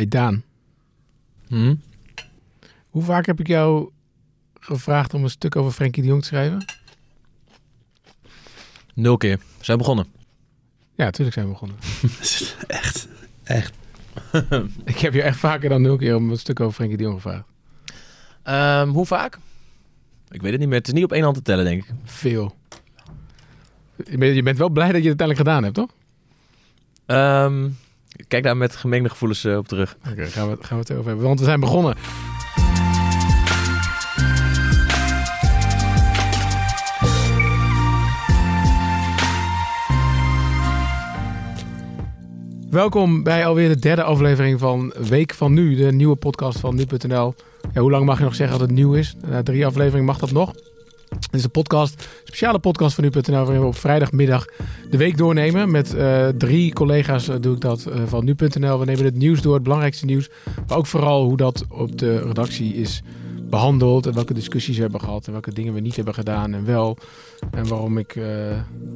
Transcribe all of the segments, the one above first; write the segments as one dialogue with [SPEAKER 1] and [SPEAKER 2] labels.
[SPEAKER 1] Hey Daan,
[SPEAKER 2] Hm?
[SPEAKER 1] hoe vaak heb ik jou gevraagd om een stuk over Frenkie de Jong te schrijven?
[SPEAKER 2] Nul keer. We zijn begonnen.
[SPEAKER 1] Ja, natuurlijk zijn we begonnen.
[SPEAKER 3] echt, echt.
[SPEAKER 1] Ik heb je echt vaker dan nul keer om een stuk over Frenkie de Jong gevraagd.
[SPEAKER 2] Ehm, hoe vaak? Ik weet het niet meer. Het is niet op één hand te tellen, denk ik.
[SPEAKER 1] Veel. Je bent, je bent wel blij dat je het uiteindelijk gedaan hebt, toch?
[SPEAKER 2] Ehm, ik kijk daar met gemengde gevoelens eh, op terug.
[SPEAKER 1] Oké, gaan, we, gaan we het over hebben. Want we zijn begonnen. Welkom bij alweer de derde aflevering van Week van Nu, de nieuwe podcast van nu.nl. Ja, hoe lang mag je nog zeggen dat het nieuw is? Na drie afleveringen mag dat nog. Dit is een podcast, een speciale podcast van nu.nl, waarin we op vrijdagmiddag de week doornemen. Met eh, drie collega's eh, doe ik dat eh, van nu.nl. We nemen het nieuws door, het belangrijkste nieuws. Maar ook vooral hoe dat op de redactie is behandeld. En welke discussies we hebben gehad. En welke dingen we niet hebben gedaan en wel. En waarom ik,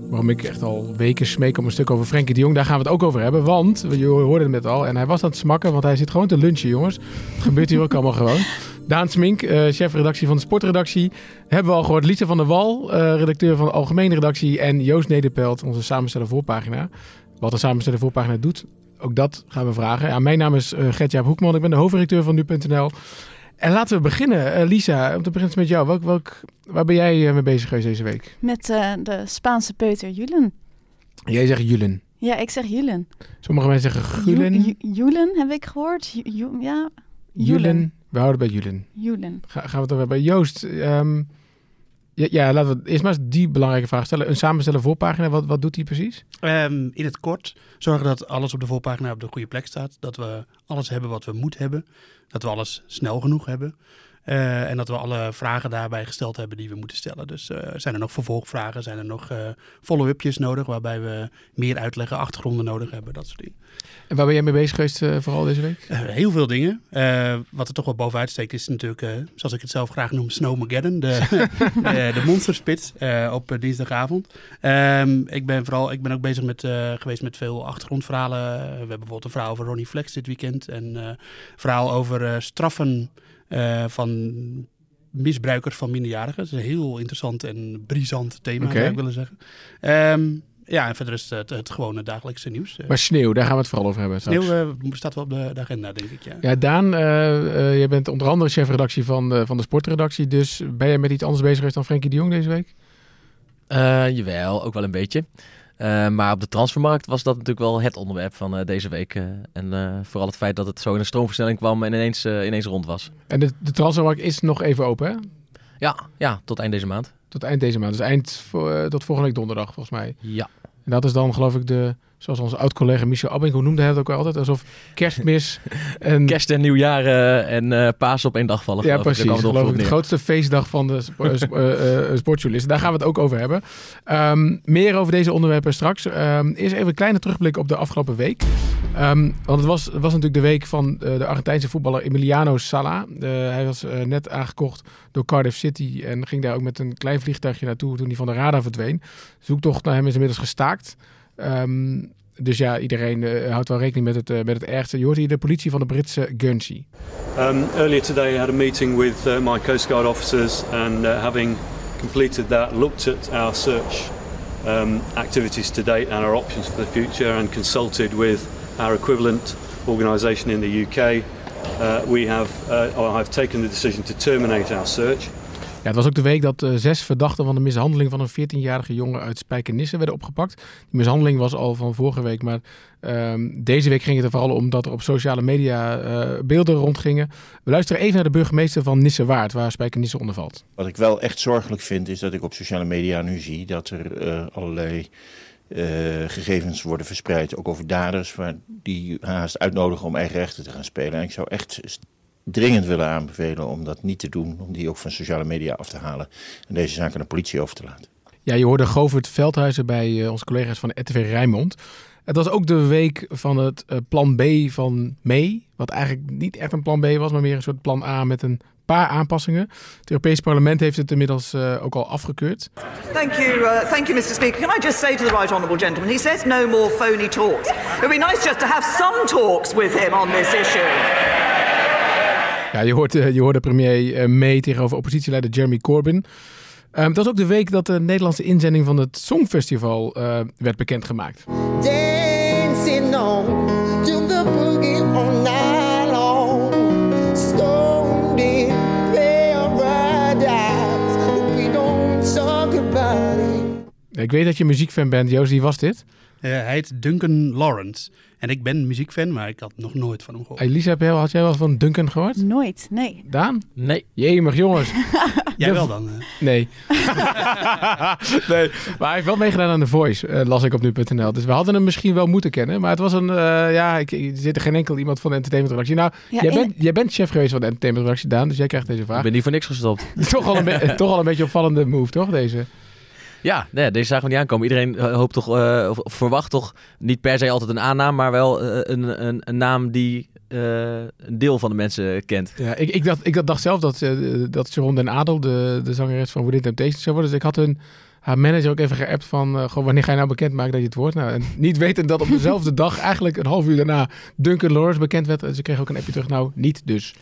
[SPEAKER 1] waarom ik echt al weken smeek om een stuk over Frenkie de Jong. Daar gaan we het ook over hebben. Want, je hoorde het net al. En hij was aan het smakken, want hij zit gewoon te lunchen, jongens. Het gebeurt hier ook allemaal gewoon. Daan Smink, eh chefredactie van de sportredactie. Hebben we al gehoord. Lisa van der Wal, eh, redacteur van de algemene redactie. En Joost Nederpelt, onze samensteller voorpagina. Wat de samensteller voorpagina doet, ook dat gaan we vragen. Ja, mijn naam is uh, Gert-Jaap Hoekman. Ik ben de hoofdredacteur van nu.nl. En laten we beginnen. Eh, Lisa, om te beginnen met jou. Welk, welk, waar ben jij eh, mee bezig geweest deze week?
[SPEAKER 4] Met eh, de Spaanse peuter Julen.
[SPEAKER 1] Jij zegt Julen.
[SPEAKER 4] Ja, ik zeg Julen.
[SPEAKER 1] Sommige mensen zeggen Gulen.
[SPEAKER 4] Ju- Ju- Julen heb ik gehoord. Ja,
[SPEAKER 1] Julen. We houden bij Julen.
[SPEAKER 4] Julen.
[SPEAKER 1] Ga, gaan we het over hebben. Joost, ehm, ja, ja, laten we eerst maar eens die belangrijke vraag stellen. Een samenstellen voorpagina, wat, wat doet die precies?
[SPEAKER 3] Ehm, in het kort zorgen dat alles op de voorpagina op de goede plek staat. Dat we alles hebben wat we moeten hebben. Dat we alles snel genoeg hebben. Eh, en dat we alle vragen daarbij gesteld hebben die we moeten stellen. Dus eh, zijn er nog vervolgvragen? Zijn er nog eh, follow-upjes nodig waarbij we meer uitleggen, achtergronden nodig hebben? Dat soort dingen.
[SPEAKER 1] En waar ben jij mee bezig geweest vooral deze week?
[SPEAKER 3] Heel veel dingen. Wat er toch wel bovenuit steekt is natuurlijk, zoals ik het zelf graag noem, Snowmageddon. De, de, monsterspits op dinsdagavond. Ehm, ik, ben vooral, ik ben ook bezig met, geweest met veel achtergrondverhalen. We hebben bijvoorbeeld een verhaal over Ronnie Flex dit weekend. En een verhaal over straffen eh, van misbruikers van minderjarigen. Dat is een heel interessant en brisant thema, zou ik willen zeggen. Ehm, ja, en verder is het, het, gewone dagelijkse nieuws. Eh,
[SPEAKER 1] Maar sneeuw, daar gaan we het vooral over hebben. straks.
[SPEAKER 3] Sneeuw eh, staat wel op de, de agenda, denk ik. Ja.
[SPEAKER 1] Ja, Daan, eh eh, jij bent onder andere chefredactie van de, van de sportredactie. Dus ben jij met iets anders bezig geweest dan Frenkie de Jong deze week?
[SPEAKER 2] Eh, jawel, ook wel een beetje. Eh, maar op de transfermarkt was dat natuurlijk wel het onderwerp van eh, deze week. eh. en vooral het feit dat het zo in een stroomversnelling kwam en ineens, ineens rond was.
[SPEAKER 1] En de, de transfermarkt is nog even open, hè?
[SPEAKER 2] Ja, ja, tot eind deze maand.
[SPEAKER 1] Tot eind deze maand. Dus eind tot volgende week donderdag, volgens mij.
[SPEAKER 2] Ja.
[SPEAKER 1] En dat is dan, geloof ik, de, zoals onze oud-collega Michel Abing, hoe noemde hij het ook altijd? Alsof kerstmis en...
[SPEAKER 2] Kerst en nieuwjaar eh, en eh Pasen op één dag vallen.
[SPEAKER 1] ja, precies.
[SPEAKER 2] Het
[SPEAKER 1] Geloof ik, de grootste feestdag van de sp- eh, sp- sportjournalisten. Daar gaan we het ook over hebben. Ehm, meer over deze onderwerpen straks. Ehm, eerst even een kleine terugblik op de afgelopen week. Ehm, want het was, was natuurlijk de week van de Argentijnse voetballer Emiliano Sala. Hij was net aangekocht door Cardiff City en ging daar ook met een klein vliegtuigje naartoe toen hij van de radar verdween. Zoektocht naar hem is inmiddels gestaakt. Ehm, dus ja, iedereen eh, houdt wel rekening met het, eh, met het ergste. Je hoort hier de politie van de Britse Guernsey.
[SPEAKER 5] Um, earlier today, I had a meeting with uh, my Coast Guard officers, and having completed that, looked at our search um, activities to date and our options for the future, and consulted with our equivalent organisation in the UK. Uh, we have, uh, or I've taken the decision to terminate our search.
[SPEAKER 1] Ja, het was ook de week dat eh, zes verdachten van de mishandeling van een 14-jarige jongen uit Spijkenisse werden opgepakt. Die mishandeling was al van vorige week, maar ehm, deze week ging het er vooral om dat er op sociale media eh, beelden rondgingen. We luisteren even naar de burgemeester van Nissewaard, waar Spijkenisse onder valt.
[SPEAKER 6] Wat ik wel echt zorgelijk vind, is dat ik op sociale media nu zie dat er eh, allerlei gegevens worden verspreid, ook over daders, waar die haast uitnodigen om eigen rechten te gaan spelen. En ik zou echt dringend willen aanbevelen om dat niet te doen, om die ook van sociale media af te halen en deze zaak aan de politie over te laten.
[SPEAKER 1] Ja, je hoorde Govert Veldhuizen bij eh, onze collega's van RTV Rijnmond. Het was ook de week van het eh, plan B van May. Wat eigenlijk niet echt een plan B was, maar meer een soort plan A met een paar aanpassingen. Het Europese parlement heeft het inmiddels eh, ook al afgekeurd.
[SPEAKER 7] Thank you, uh, thank you, Mr. Speaker. Can I just say to the right honourable gentleman, he says no more phony talks. It would be nice just to have some talks with him on this issue.
[SPEAKER 1] Ja, je hoort, eh, je hoorde premier eh, May tegenover oppositieleider Jeremy Corbyn. Ehm, dat is ook de week dat de Nederlandse inzending van het Songfestival eh, werd bekendgemaakt.
[SPEAKER 8] Dancing on to the boogie all night long. Stoned in paradise. But we don't talk about it.
[SPEAKER 1] Ik weet dat je een muziekfan bent, Joost. Wie was dit?
[SPEAKER 3] Eh, hij heet Duncan Lawrence. En ik ben muziekfan, maar ik had nog nooit van hem gehoord.
[SPEAKER 1] Elisa, heb jij- had jij wel van Duncan gehoord?
[SPEAKER 4] Nooit, nee.
[SPEAKER 1] Daan?
[SPEAKER 2] Nee.
[SPEAKER 1] Jemig, jongens.
[SPEAKER 3] Jij wel dan? eh?
[SPEAKER 1] Nee. nee. Maar hij heeft wel meegedaan aan The Voice, eh, las ik op nu.nl. Dus we hadden hem misschien wel moeten kennen. Maar het was een, eh, ja, ik, er zit er geen enkel iemand van de entertainmentredactie. Nou,
[SPEAKER 4] Ja,
[SPEAKER 1] jij,
[SPEAKER 4] in-
[SPEAKER 1] bent, jij bent chef geweest van de entertainmentredactie, Daan. Dus jij krijgt deze
[SPEAKER 2] Ik
[SPEAKER 1] vraag.
[SPEAKER 2] ben niet voor niks gestopt.
[SPEAKER 1] toch, al een toch al een beetje opvallende move, toch? Deze.
[SPEAKER 2] Ja, nee, deze zagen we niet aankomen. Iedereen eh, hoopt toch, eh, of, verwacht toch niet per se altijd een aannaam, maar wel eh, een, een, een naam die een deel van de mensen kent.
[SPEAKER 1] Ja, ik, ik, dacht, ik dacht zelf dat, dat Sharon den Adel, de, de zangeres van Within Temptation, zou worden. Dus ik had hun, haar manager ook even geappt van, eh, wanneer ga je nou bekendmaken dat je het wordt? Nou, en niet weten dat op dezelfde dag, eigenlijk een half uur daarna, Duncan Lawrence bekend werd. En ze kreeg ook een appje terug, nou, niet dus.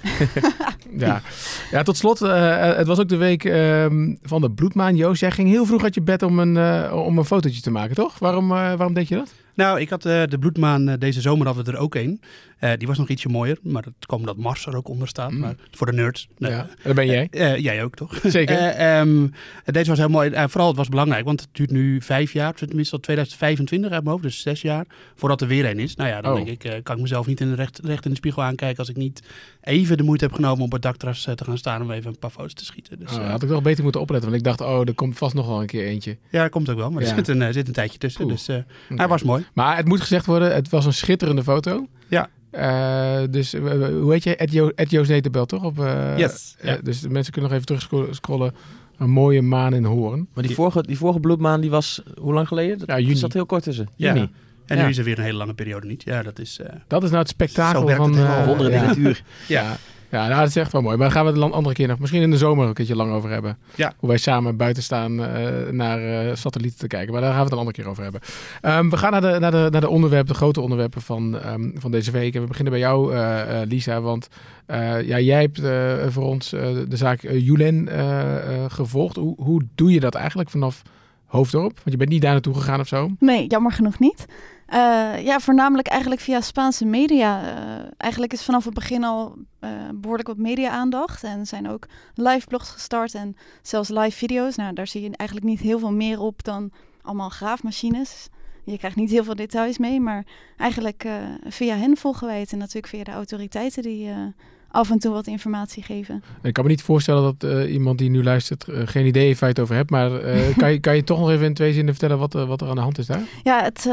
[SPEAKER 1] ja. ja, tot slot, eh, het was ook de week ehm, van de bloedmaan. Joost, jij ging heel vroeg uit je bed om een, eh, om een fotootje te maken, toch? Waarom, eh, waarom deed je dat?
[SPEAKER 3] Nou, ik had eh, de bloedmaan eh, deze zomer hadden we er ook een. Eh, die was nog ietsje mooier, maar dat kwam omdat Mars er ook onder staat.
[SPEAKER 1] Mm.
[SPEAKER 3] Maar voor de nerds.
[SPEAKER 1] Ja, dat ben jij.
[SPEAKER 3] Jij ook, toch?
[SPEAKER 1] Zeker.
[SPEAKER 3] Eh, ehm, deze was heel mooi. En vooral, het was belangrijk, want het duurt nu vijf jaar, tenminste tot 2025 uit mijn hoofd, dus zes jaar, voordat er weer een is. Nou ja, dan
[SPEAKER 1] Oh.
[SPEAKER 3] denk ik, kan ik mezelf niet in de recht, recht in de spiegel aankijken als ik niet even de moeite heb genomen om op het dakterras te gaan staan om even een paar foto's te schieten. Dus
[SPEAKER 1] Oh, had ik wel beter moeten opletten, want ik dacht, oh, er komt vast nog wel een keer eentje.
[SPEAKER 3] ja, dat komt ook wel, maar
[SPEAKER 1] Ja.
[SPEAKER 3] er zit een, zit een tijdje tussen.
[SPEAKER 1] Oeh.
[SPEAKER 3] Dus
[SPEAKER 1] Oké.
[SPEAKER 3] hij was mooi.
[SPEAKER 1] Maar het moet gezegd worden, het was een schitterende foto.
[SPEAKER 3] Ja.
[SPEAKER 1] Eh, dus eh, hoe heet je? Ed, jo Ed Joost toch? Op, eh,
[SPEAKER 3] Yes, ja.
[SPEAKER 1] dus de mensen kunnen nog even terug scrollen. Een mooie maan in Hoorn.
[SPEAKER 2] Maar die vorige, die vorige bloedmaan, die was hoe lang geleden? Dat
[SPEAKER 1] Ja, juni.
[SPEAKER 2] Zat heel kort tussen.
[SPEAKER 3] Ja.
[SPEAKER 2] Juni.
[SPEAKER 3] En
[SPEAKER 2] Ja.
[SPEAKER 3] nu is er weer een hele lange periode niet. Ja, dat is... eh,
[SPEAKER 1] Dat is nou het spektakel
[SPEAKER 3] Zo werkt
[SPEAKER 1] van...
[SPEAKER 3] het
[SPEAKER 1] eh,
[SPEAKER 2] Wonderen
[SPEAKER 1] ja.
[SPEAKER 2] in de natuur.
[SPEAKER 1] Ja, ja nou, dat is echt wel mooi. Maar daar gaan we het een andere keer nog, misschien in de zomer een keertje lang over hebben.
[SPEAKER 3] Ja.
[SPEAKER 1] Hoe wij samen buiten staan eh, naar eh, satellieten te kijken. Maar daar gaan we het een andere keer over hebben. Ehm, we gaan naar de, naar, de, naar de onderwerpen, de grote onderwerpen van, ehm, van deze week. En we beginnen bij jou, eh, Lisa. Want ja, jij hebt voor ons de zaak Julen gevolgd. Hoe, hoe doe je dat eigenlijk vanaf Hoofddorp? Want je bent niet daar naartoe gegaan of zo.
[SPEAKER 4] Nee, jammer genoeg niet. Eh, ja, voornamelijk eigenlijk via Spaanse media. Eh, eigenlijk is vanaf het begin al eh, behoorlijk wat media-aandacht. En zijn ook live blogs gestart en zelfs live video's. Nou, daar zie je eigenlijk niet heel veel meer op dan allemaal graafmachines. Je krijgt niet heel veel details mee, maar eigenlijk via hen volgen. En natuurlijk via de autoriteiten die af en toe wat informatie geven.
[SPEAKER 1] Ik kan me niet voorstellen dat eh, iemand die nu luistert eh, geen idee heeft waar je het over hebt. Maar eh, kan, je, kan je toch nog even in twee zinnen vertellen wat, wat er aan de hand is daar?
[SPEAKER 4] Ja, het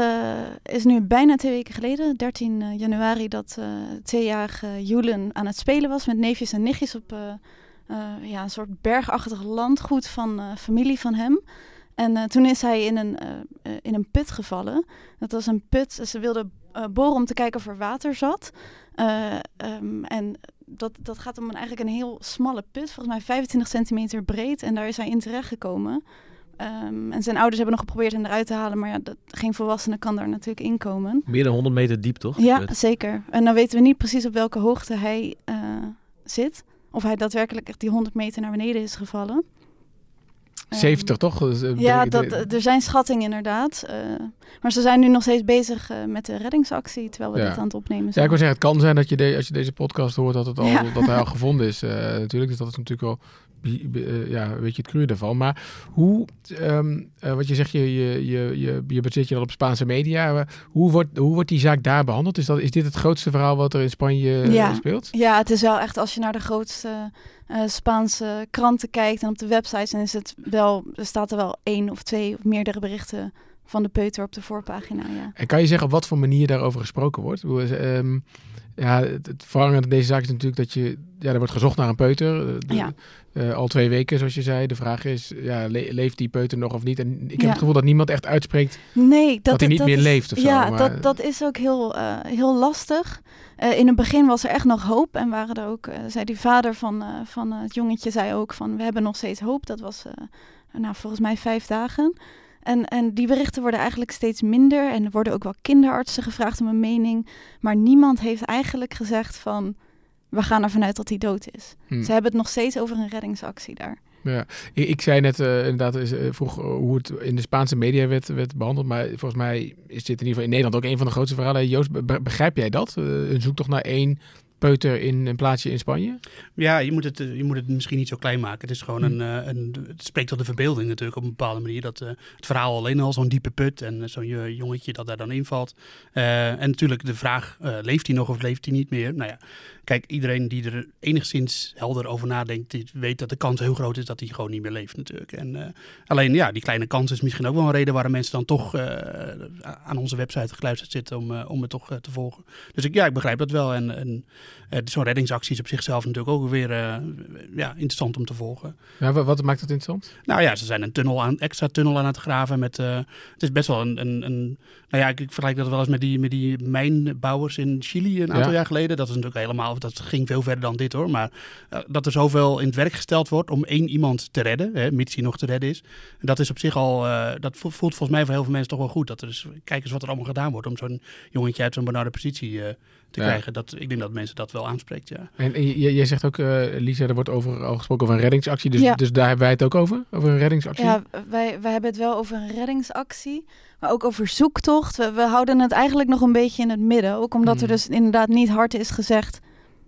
[SPEAKER 4] is nu bijna twee weken geleden, 13 eh, januari, dat tweejarige Julen aan het spelen was met neefjes en nichtjes op ja, een soort bergachtig landgoed van familie van hem. En toen is hij in een, in een put gevallen. Dat was een put, ze wilden boren om te kijken of er water zat. Eh, ehm, en dat, dat gaat om een, eigenlijk een heel smalle put, volgens mij 25 centimeter breed. En daar is hij in terecht gekomen. Ehm, en zijn ouders hebben nog geprobeerd hem eruit te halen, maar ja, dat, geen volwassene kan daar natuurlijk in komen.
[SPEAKER 2] Meer dan 100 meter diep, toch?
[SPEAKER 4] Ja, zeker. En dan weten we niet precies op welke hoogte hij eh, zit. Of hij daadwerkelijk echt die 100 meter naar beneden is gevallen. Ehm,
[SPEAKER 1] 70 toch? Dus, eh,
[SPEAKER 4] Ja, dat,
[SPEAKER 1] de-
[SPEAKER 4] er zijn schattingen inderdaad. eh, maar ze zijn nu nog steeds bezig eh, met de reddingsactie, terwijl we
[SPEAKER 1] Ja.
[SPEAKER 4] dit aan het opnemen
[SPEAKER 1] Ja,
[SPEAKER 4] zijn.
[SPEAKER 1] ik wil zeggen, het kan zijn dat je de, als je deze podcast hoort dat, het al,
[SPEAKER 4] Ja.
[SPEAKER 1] dat hij al gevonden is. eh, natuurlijk, dus dat is natuurlijk wel eh, ja, weet je het cru daarvan. Maar hoe, ehm, eh, wat je zegt, je, je, je, je, bezit je dan op Spaanse media. eh, hoe, wordt, hoe wordt die zaak daar behandeld? Is, dat, is dit het grootste verhaal wat er in Spanje eh,
[SPEAKER 4] Ja.
[SPEAKER 1] speelt?
[SPEAKER 4] Ja, het is wel echt als je naar de grootste eh, Spaanse kranten kijkt en op de websites, dan is het wel, er staat er wel één of twee of meerdere berichten van de peuter op de voorpagina. Ja.
[SPEAKER 1] En kan je zeggen op wat voor manier daarover gesproken wordt? Ehm, ja, het, het deze zaak is natuurlijk dat je, ja, er wordt gezocht naar een peuter. eh, de-
[SPEAKER 4] Ja.
[SPEAKER 1] al twee weken, zoals je zei. De vraag is, ja, le- leeft die peuter nog of niet? En ik heb
[SPEAKER 4] Ja.
[SPEAKER 1] het gevoel dat niemand echt uitspreekt
[SPEAKER 4] Nee, dat,
[SPEAKER 1] dat hij niet
[SPEAKER 4] dat
[SPEAKER 1] meer
[SPEAKER 4] is-
[SPEAKER 1] leeft of zo.
[SPEAKER 4] Ja,
[SPEAKER 1] maar-
[SPEAKER 4] dat, dat is ook heel, eh, heel lastig. Eh, in het begin was er echt nog hoop. En waren er ook, zei die vader van, van het jongetje zei ook van we hebben nog steeds hoop. Dat was nou, volgens mij vijf dagen. En, en die berichten worden eigenlijk steeds minder. En er worden ook wel kinderartsen gevraagd om een mening. Maar niemand heeft eigenlijk gezegd van we gaan ervan uit dat hij dood is.
[SPEAKER 1] Hm.
[SPEAKER 4] Ze hebben het nog steeds over een reddingsactie daar.
[SPEAKER 1] Ja, ik, ik zei net eh, inderdaad, is, eh, vroeg eh, hoe het in de Spaanse media werd, werd behandeld. Maar volgens mij is dit in ieder geval in Nederland ook een van de grootste verhalen. Joost, be- be- begrijp jij dat? Een zoektocht naar één peuter in een plaatsje in Spanje?
[SPEAKER 3] Ja, je moet, het, eh, je moet het misschien niet zo klein maken. Het is gewoon
[SPEAKER 1] Hm.
[SPEAKER 3] een, eh, een. Het spreekt tot de verbeelding natuurlijk op een bepaalde manier. Dat, eh, het verhaal alleen al, zo'n diepe put en zo'n jo- jongetje dat daar dan invalt. En natuurlijk de vraag: leeft hij nog of leeft hij niet meer? Nou ja, kijk, iedereen die er enigszins helder over nadenkt, die weet dat de kans heel groot is dat hij gewoon niet meer leeft natuurlijk. En alleen ja, die kleine kans is misschien ook wel een reden waarom mensen dan toch aan onze website gekluisterd zitten om, om het toch te volgen. Dus ik, ja, ik begrijp dat wel. En, en zo'n reddingsactie is op zichzelf natuurlijk ook weer eh, ja, interessant om te volgen.
[SPEAKER 1] Ja, wa- wat, maakt dat interessant?
[SPEAKER 3] Nou ja, ze zijn een tunnel aan, extra tunnel aan het graven. Met, eh, het is best wel een, een, een nou ja, ik, vergelijk dat wel eens met die, met die mijnbouwers in Chili een aantal
[SPEAKER 1] Ja.
[SPEAKER 3] jaar geleden. Dat is natuurlijk helemaal, dat ging veel verder dan dit hoor. Maar eh, dat er zoveel in het werk gesteld wordt om één iemand te redden, hè, mits hij nog te redden is. Dat is op zich al, eh, dat vo- voelt volgens mij voor heel veel mensen toch wel goed. Dat er dus, kijk eens wat er allemaal gedaan wordt om zo'n jongetje uit zo'n benarde positie eh, te
[SPEAKER 1] Ja.
[SPEAKER 3] krijgen. Dat, ik denk dat mensen dat wel aanspreekt, ja.
[SPEAKER 1] En, jij zegt ook, eh, Lisa, er wordt over, al gesproken over een reddingsactie. Dus,
[SPEAKER 4] Ja.
[SPEAKER 1] dus daar hebben wij het ook over? Over een reddingsactie?
[SPEAKER 4] Ja, wij, wij hebben het wel over een reddingsactie, maar ook over zoektocht. We, we houden het eigenlijk nog een beetje in het midden. Ook omdat er
[SPEAKER 1] Hmm.
[SPEAKER 4] dus inderdaad niet hard is gezegd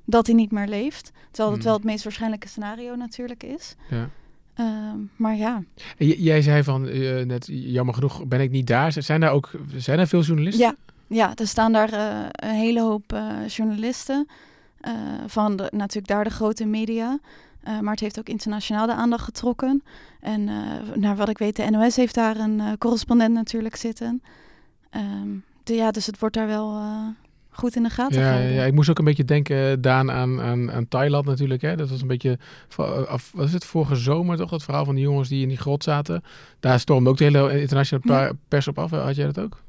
[SPEAKER 4] dat hij niet meer leeft. Terwijl het
[SPEAKER 1] Hmm.
[SPEAKER 4] wel het meest waarschijnlijke scenario natuurlijk is.
[SPEAKER 1] Ja.
[SPEAKER 4] Ehm, maar ja.
[SPEAKER 1] J- jij zei van, eh, net, jammer genoeg ben ik niet daar. Zijn daar ook zijn er veel journalisten?
[SPEAKER 4] Ja, ja, er staan daar eh, een hele hoop eh, journalisten. eh, van de, natuurlijk daar de grote media. Maar het heeft ook internationaal de aandacht getrokken. En naar wat ik weet, de NOS heeft daar een correspondent natuurlijk zitten. Ehm, de, ja, dus het wordt daar wel goed in de gaten
[SPEAKER 1] Ja,
[SPEAKER 4] gehouden.
[SPEAKER 1] ja, ik moest ook een beetje denken, Daan, aan, aan, aan Thailand natuurlijk. Hè? Dat was een beetje, af, wat is het, vorige zomer toch? Dat verhaal van die jongens die in die grot zaten. Daar stormde ook de hele internationale pers op af. Had jij dat ook?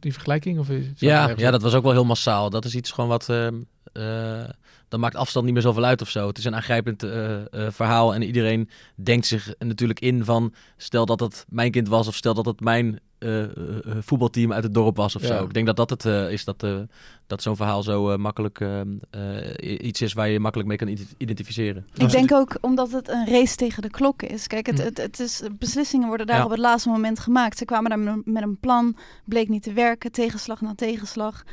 [SPEAKER 1] Die vergelijking? Of
[SPEAKER 2] Ja, ja, dat was ook wel heel massaal. Dat is iets gewoon wat... ehm, eh, dan maakt afstand niet meer zoveel uit of zo. Het is een aangrijpend eh, eh, verhaal. En iedereen denkt zich natuurlijk in van... Stel dat het mijn kind was of stel dat het mijn voetbalteam uit het dorp was of
[SPEAKER 1] Ja.
[SPEAKER 2] zo. Ik denk dat dat het eh, is dat, eh, dat zo'n verhaal zo eh, makkelijk eh, eh, iets is waar je je makkelijk mee kan ident- identificeren.
[SPEAKER 4] Ik denk ook omdat het een race tegen de klok is. Kijk, het,
[SPEAKER 1] Hm.
[SPEAKER 4] het, het is, beslissingen worden daar
[SPEAKER 2] Ja.
[SPEAKER 4] op het laatste moment gemaakt. Ze kwamen daar met een plan, bleek niet te werken, tegenslag na tegenslag.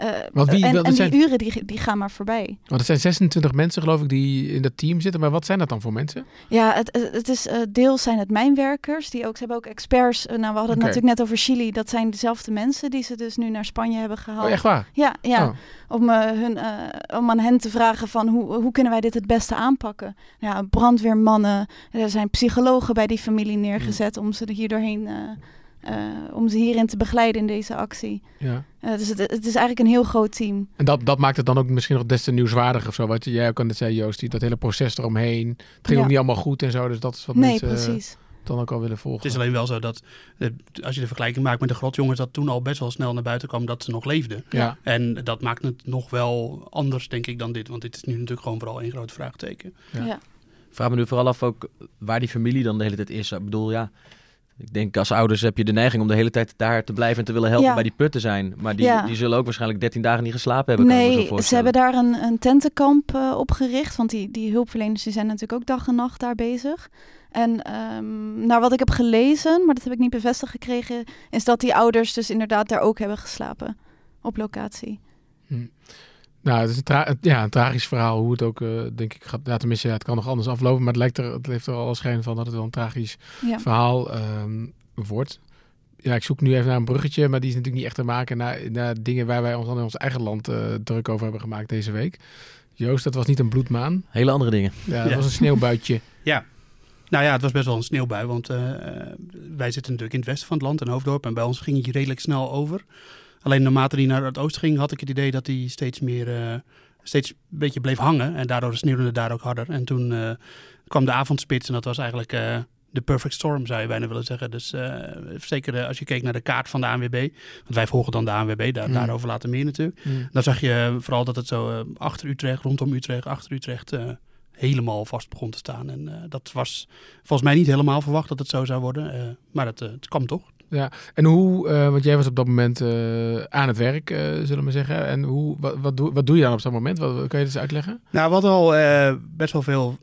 [SPEAKER 4] Eh,
[SPEAKER 1] Want wie-
[SPEAKER 4] en die
[SPEAKER 1] zijn-
[SPEAKER 4] uren die, die gaan maar voorbij.
[SPEAKER 1] Want er zijn 26 mensen geloof ik die in dat team zitten. Maar wat zijn dat dan voor mensen?
[SPEAKER 4] Ja, het, het is, eh, deels zijn het mijnwerkers. Die ook, ze hebben ook experts. Eh, nou, we hadden het natuurlijk net over Chili. Dat zijn dezelfde mensen die ze dus nu naar Spanje hebben gehaald.
[SPEAKER 1] Oh, echt waar?
[SPEAKER 4] Ja, ja.
[SPEAKER 1] Oh.
[SPEAKER 4] Om, hun, om aan hen te vragen van hoe, hoe kunnen wij dit het beste aanpakken. Ja, brandweermannen, er zijn psychologen bij die familie neergezet om ze er hier doorheen, eh, om ze hierin te begeleiden in deze actie.
[SPEAKER 1] Ja.
[SPEAKER 4] Eh, dus het, het is eigenlijk een heel groot team.
[SPEAKER 1] En dat, dat maakt het dan ook misschien nog des te nieuwswaardiger of zo. Wat jij ook al net zei, Joost, die, dat hele proces eromheen. Het ging
[SPEAKER 4] Ja.
[SPEAKER 1] ook niet allemaal goed en zo. Dus dat is wat
[SPEAKER 4] nee,
[SPEAKER 1] mensen eh,
[SPEAKER 4] precies.
[SPEAKER 1] dan ook al willen volgen.
[SPEAKER 3] Het is alleen wel zo dat, als je de vergelijking maakt met de grotjongens, dat toen al best wel snel naar buiten kwam dat ze nog leefden.
[SPEAKER 1] Ja.
[SPEAKER 3] En dat maakt het nog wel anders, denk ik, dan dit. Want dit is nu natuurlijk gewoon vooral één groot vraagteken.
[SPEAKER 1] Ja.
[SPEAKER 4] Ja.
[SPEAKER 2] Ik vraag me nu vooral af ook waar die familie dan de hele tijd is. Ik bedoel, ja, ik denk als ouders heb je de neiging om de hele tijd daar te blijven en te willen helpen
[SPEAKER 4] Ja.
[SPEAKER 2] bij die put te zijn. Maar die,
[SPEAKER 4] Ja.
[SPEAKER 2] die zullen ook waarschijnlijk 13 dagen niet geslapen hebben. kan
[SPEAKER 4] Nee, ze hebben daar een, een tentenkamp eh, opgericht. Want die, die hulpverleners die zijn natuurlijk ook dag en nacht daar bezig. En ehm, naar wat ik heb gelezen, maar dat heb ik niet bevestigd gekregen, is dat die ouders dus inderdaad daar ook hebben geslapen. Op locatie.
[SPEAKER 1] Nou, het is een, tra- ja, een tragisch verhaal. Hoe het ook, eh, denk ik, gaat. Ja, tenminste, ja, het kan nog anders aflopen. Maar het, lijkt er, het heeft er al schijn van dat het wel een tragisch
[SPEAKER 4] Ja.
[SPEAKER 1] verhaal ehm, wordt. Ja, ik zoek nu even naar een bruggetje. Maar die is natuurlijk niet echt te maken naar, naar dingen waar wij ons dan in ons eigen land eh, druk over hebben gemaakt deze week. Joost, dat was niet een bloedmaan.
[SPEAKER 2] Hele andere dingen.
[SPEAKER 1] Ja, dat
[SPEAKER 3] Ja.
[SPEAKER 1] was een sneeuwbuitje.
[SPEAKER 3] Ja. Nou ja, het was best wel een sneeuwbui, want eh, wij zitten natuurlijk in het westen van het land, in Hoofddorp. En bij ons ging het redelijk snel over. Alleen naarmate hij naar het oosten ging, had ik het idee dat hij steeds meer, eh, steeds een beetje bleef hangen. En daardoor sneeuwde het daar ook harder. En toen eh, kwam de avondspits en dat was eigenlijk eh, de perfect storm, zou je bijna willen zeggen. Dus zeker als je keek naar de kaart van de ANWB, want wij volgen dan de ANWB, daar,
[SPEAKER 1] Mm.
[SPEAKER 3] daarover later meer natuurlijk.
[SPEAKER 1] Mm.
[SPEAKER 3] Dan zag je vooral dat het zo achter Utrecht, rondom Utrecht, achter Utrecht helemaal vast begon te staan. En dat was volgens mij niet helemaal verwacht dat het zo zou worden. maar het, eh, het kwam toch.
[SPEAKER 1] En hoe, eh, want jij was op dat moment eh, aan het werk, eh, zullen we zeggen. En hoe, wat, wat, doe, wat doe je dan op zo'n moment? Wat, kan je dat eens uitleggen?
[SPEAKER 3] Nou, we hadden al best wel veel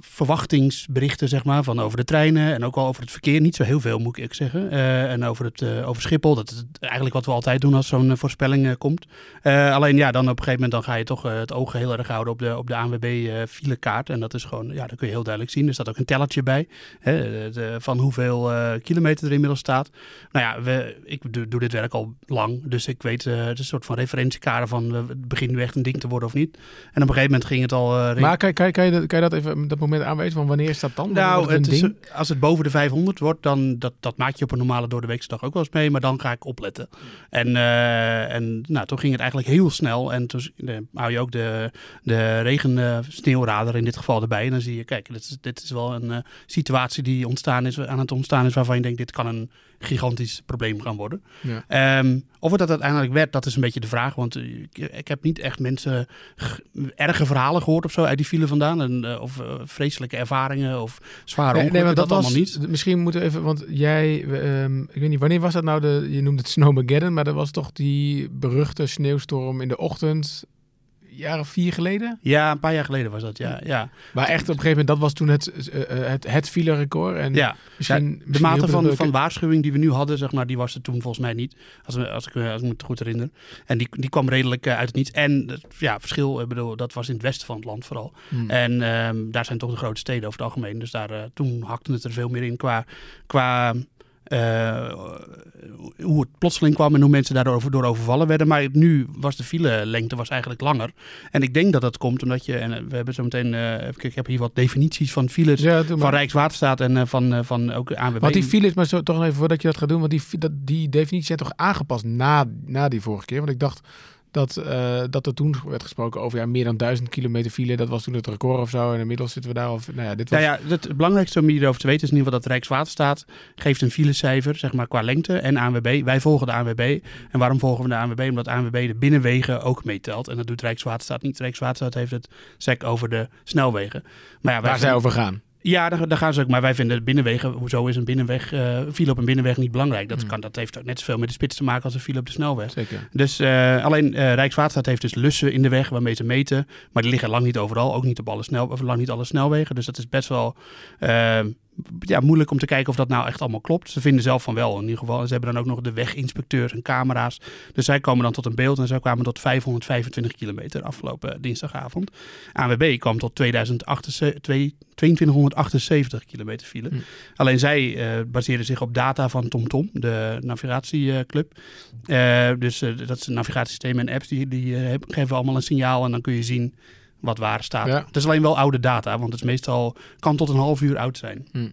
[SPEAKER 3] verwachtingsberichten, zeg maar, van over de treinen en ook al over het verkeer. Niet zo heel veel, moet ik zeggen. En over, het, over Schiphol, dat is eigenlijk wat we altijd doen als zo'n voorspelling komt. Alleen ja, dan op een gegeven moment dan ga je toch het oog heel erg houden op de, op de ANWB eh filekaart. En dat is gewoon, ja, dat kun je heel duidelijk zien. Er staat ook een tellertje bij hè, de- van hoeveel kilometer er inmiddels staat. Nou ja, we, ik doe, doe dit werk al lang, dus ik weet, eh, het is een soort van referentiekader van het begint nu echt een ding te worden of niet. En op een gegeven moment ging het al... eh,
[SPEAKER 1] Maar kan, kan, kan, je, dat- kan je dat even dat moment aanwijzen? Van wanneer is dat dan?
[SPEAKER 3] Nou,
[SPEAKER 1] het
[SPEAKER 3] is, als het boven de 500 wordt, dan dat, dat maak je op een normale door de weekse dag ook wel eens mee. Maar dan ga ik opletten. En, eh, en nou, toen ging het eigenlijk heel snel. En toen hou je ook de, de regen-sneeuwradar in dit geval erbij. En dan zie je, kijk, dit is, dit is wel een situatie die ontstaan is, aan het ontstaan is waarvan je denkt, dit kan een gigantisch probleem gaan worden.
[SPEAKER 1] Ja.
[SPEAKER 3] Ehm, of het dat uiteindelijk werd, dat is een beetje de vraag. Want eh, ik, ik heb niet echt mensen erge verhalen gehoord of zo uit die file vandaan. En, eh, of eh, vreselijke ervaringen of zware
[SPEAKER 1] Nee,
[SPEAKER 3] ongelukken.
[SPEAKER 1] nee,
[SPEAKER 3] dat,
[SPEAKER 1] want
[SPEAKER 3] allemaal
[SPEAKER 1] was,
[SPEAKER 3] niet.
[SPEAKER 1] Misschien moeten we even, want jij, ehm, ik weet niet, wanneer was dat nou? De, je noemde het Snowmageddon, maar dat was toch die beruchte sneeuwstorm in de ochtend, jaar of vier geleden?
[SPEAKER 3] Ja, een paar jaar geleden was dat, ja. ja.
[SPEAKER 1] Maar echt op een gegeven moment, dat was toen het, eh, eh, het, het file-record. En
[SPEAKER 3] ja.
[SPEAKER 1] misschien,
[SPEAKER 3] Ja, de
[SPEAKER 1] misschien
[SPEAKER 3] mate van, van waarschuwing die we nu hadden, zeg maar, die was er toen volgens mij niet. Als, als, ik, me- als ik me het goed herinner. En die, die kwam redelijk eh, uit het niets. En het ja, verschil, ik bedoel, dat was in het westen van het land vooral.
[SPEAKER 1] Hmm.
[SPEAKER 3] En ehm, daar zijn toch de grote steden over het algemeen. Dus daar, eh, toen hakte het er veel meer in qua, qua eh, hoe het plotseling kwam en hoe mensen daardoor door overvallen werden. Maar nu was de file-lengte was eigenlijk langer. En ik denk dat dat komt omdat je, en eh, we hebben zo meteen, eh, ik heb hier wat definities van files
[SPEAKER 1] Ja,
[SPEAKER 3] van. Rijkswaterstaat en van, van ook ANWB.
[SPEAKER 1] Want die files, maar zo, toch even voordat je dat gaat doen, want die, dat, die definities zijn toch aangepast na, na die vorige keer? Want ik dacht dat, eh, dat er toen werd gesproken over ja, meer dan duizend kilometer file. Dat was toen het record of zo. En inmiddels zitten we daar al. Nou ja, dit was.
[SPEAKER 3] Nou ja, het belangrijkste om hierover te weten is in ieder geval dat Rijkswaterstaat geeft een filecijfer, zeg maar qua lengte en ANWB. Wij volgen de ANWB. En waarom volgen we de ANWB? Omdat de ANWB de binnenwegen ook meetelt. En dat doet Rijkswaterstaat niet. Rijkswaterstaat heeft het SEC over de snelwegen. Maar ja, wij
[SPEAKER 1] waar zij over gaan.
[SPEAKER 3] Ja, daar, daar gaan ze ook. Maar wij vinden de binnenwegen, hoezo is een binnenweg, eh file op een binnenweg niet belangrijk? Dat,
[SPEAKER 1] Hmm.
[SPEAKER 3] kan, dat heeft ook net zoveel met de spits te maken als een file op de snelweg.
[SPEAKER 1] Zeker.
[SPEAKER 3] Dus eh, alleen eh, Rijkswaterstaat heeft dus lussen in de weg waarmee ze meten. Maar die liggen lang niet overal, ook niet op alle, snel, of lang niet alle snelwegen. Dus dat is best wel ja, moeilijk om te kijken of dat nou echt allemaal klopt. Ze vinden zelf van wel in ieder geval. En ze hebben dan ook nog de weginspecteurs en camera's. Dus zij komen dan tot een beeld en zij kwamen tot 525 kilometer afgelopen dinsdagavond. ANWB kwam tot 2078 twee- 2278 kilometer file.
[SPEAKER 1] Hm.
[SPEAKER 3] Alleen zij eh baseren zich op data van TomTom, de navigatieclub. Eh, dus eh, dat is een navigatiesysteem en apps die, die geven allemaal een signaal en dan kun je zien wat waar staat.
[SPEAKER 1] Ja.
[SPEAKER 3] Het is alleen wel oude data, want het is meestal kan tot een half uur oud zijn.
[SPEAKER 1] Hm.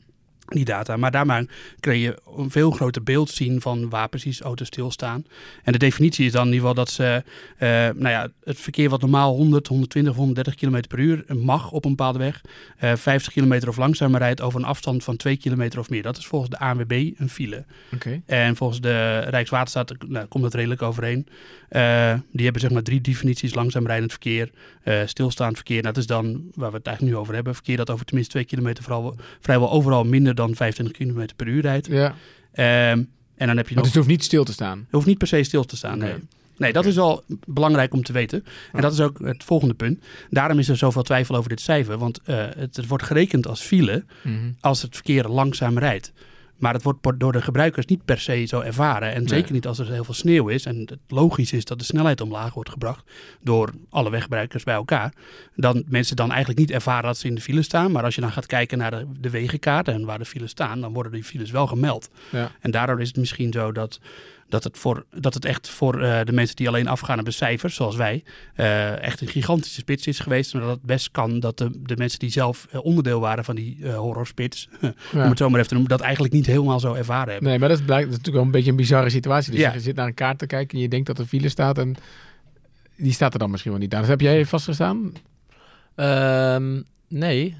[SPEAKER 3] Die data. Maar daarmee kun je een veel groter beeld zien van waar precies auto's stilstaan. En de definitie is dan in ieder geval dat ze, eh, nou ja, het verkeer wat normaal 100, 120, 130 km per uur mag op een bepaalde weg, eh 50 kilometer of langzamer rijdt over een afstand van 2 kilometer of meer. Dat is volgens de ANWB een file.
[SPEAKER 1] Oké.
[SPEAKER 3] En volgens de Rijkswaterstaat nou, komt dat redelijk overeen. Eh, die hebben zeg maar drie definities: langzaam rijdend verkeer, eh, stilstaand verkeer. Nou, dat is dan waar we het eigenlijk nu over hebben. Verkeer dat over tenminste 2 kilometer vooral, vrijwel overal minder dan 25 km per uur rijdt.
[SPEAKER 1] Ja.
[SPEAKER 3] Ehm, en dan heb je
[SPEAKER 1] Maar
[SPEAKER 3] nog.
[SPEAKER 1] het hoeft niet stil te staan.
[SPEAKER 3] Je hoeft niet per se stil te staan. Nee. Nee, dat is wel belangrijk om te weten. En dat is ook het volgende punt. Daarom is er zoveel twijfel over dit cijfer. Want eh, het, het wordt gerekend als file
[SPEAKER 1] Mhm.
[SPEAKER 3] als het verkeer langzaam rijdt. Maar het wordt door de gebruikers niet per se zo ervaren. En
[SPEAKER 1] Nee.
[SPEAKER 3] zeker niet als er heel veel sneeuw is. En het logisch is dat de snelheid omlaag wordt gebracht door alle weggebruikers bij elkaar. Dan mensen dan eigenlijk niet ervaren dat ze in de file staan. Maar als je dan gaat kijken naar de, de wegenkaart en waar de files staan, dan worden die files wel gemeld.
[SPEAKER 1] Ja.
[SPEAKER 3] En daardoor is het misschien zo dat dat het, voor, dat het echt voor eh, de mensen die alleen afgaan op de cijfers, zoals wij, eh, echt een gigantische spits is geweest. En dat het best kan dat de, de mensen die zelf eh, onderdeel waren van die eh horrorspits, om het zo maar even te noemen, dat eigenlijk niet helemaal zo ervaren hebben.
[SPEAKER 1] Nee, maar dat is, blijkt, dat is natuurlijk wel een beetje een bizarre situatie. Dus
[SPEAKER 3] Ja.
[SPEAKER 1] je zit naar een kaart te kijken en je denkt dat er file staat en die staat er dan misschien wel niet aan. Dus heb jij vastgestaan?
[SPEAKER 2] Ehm, nee.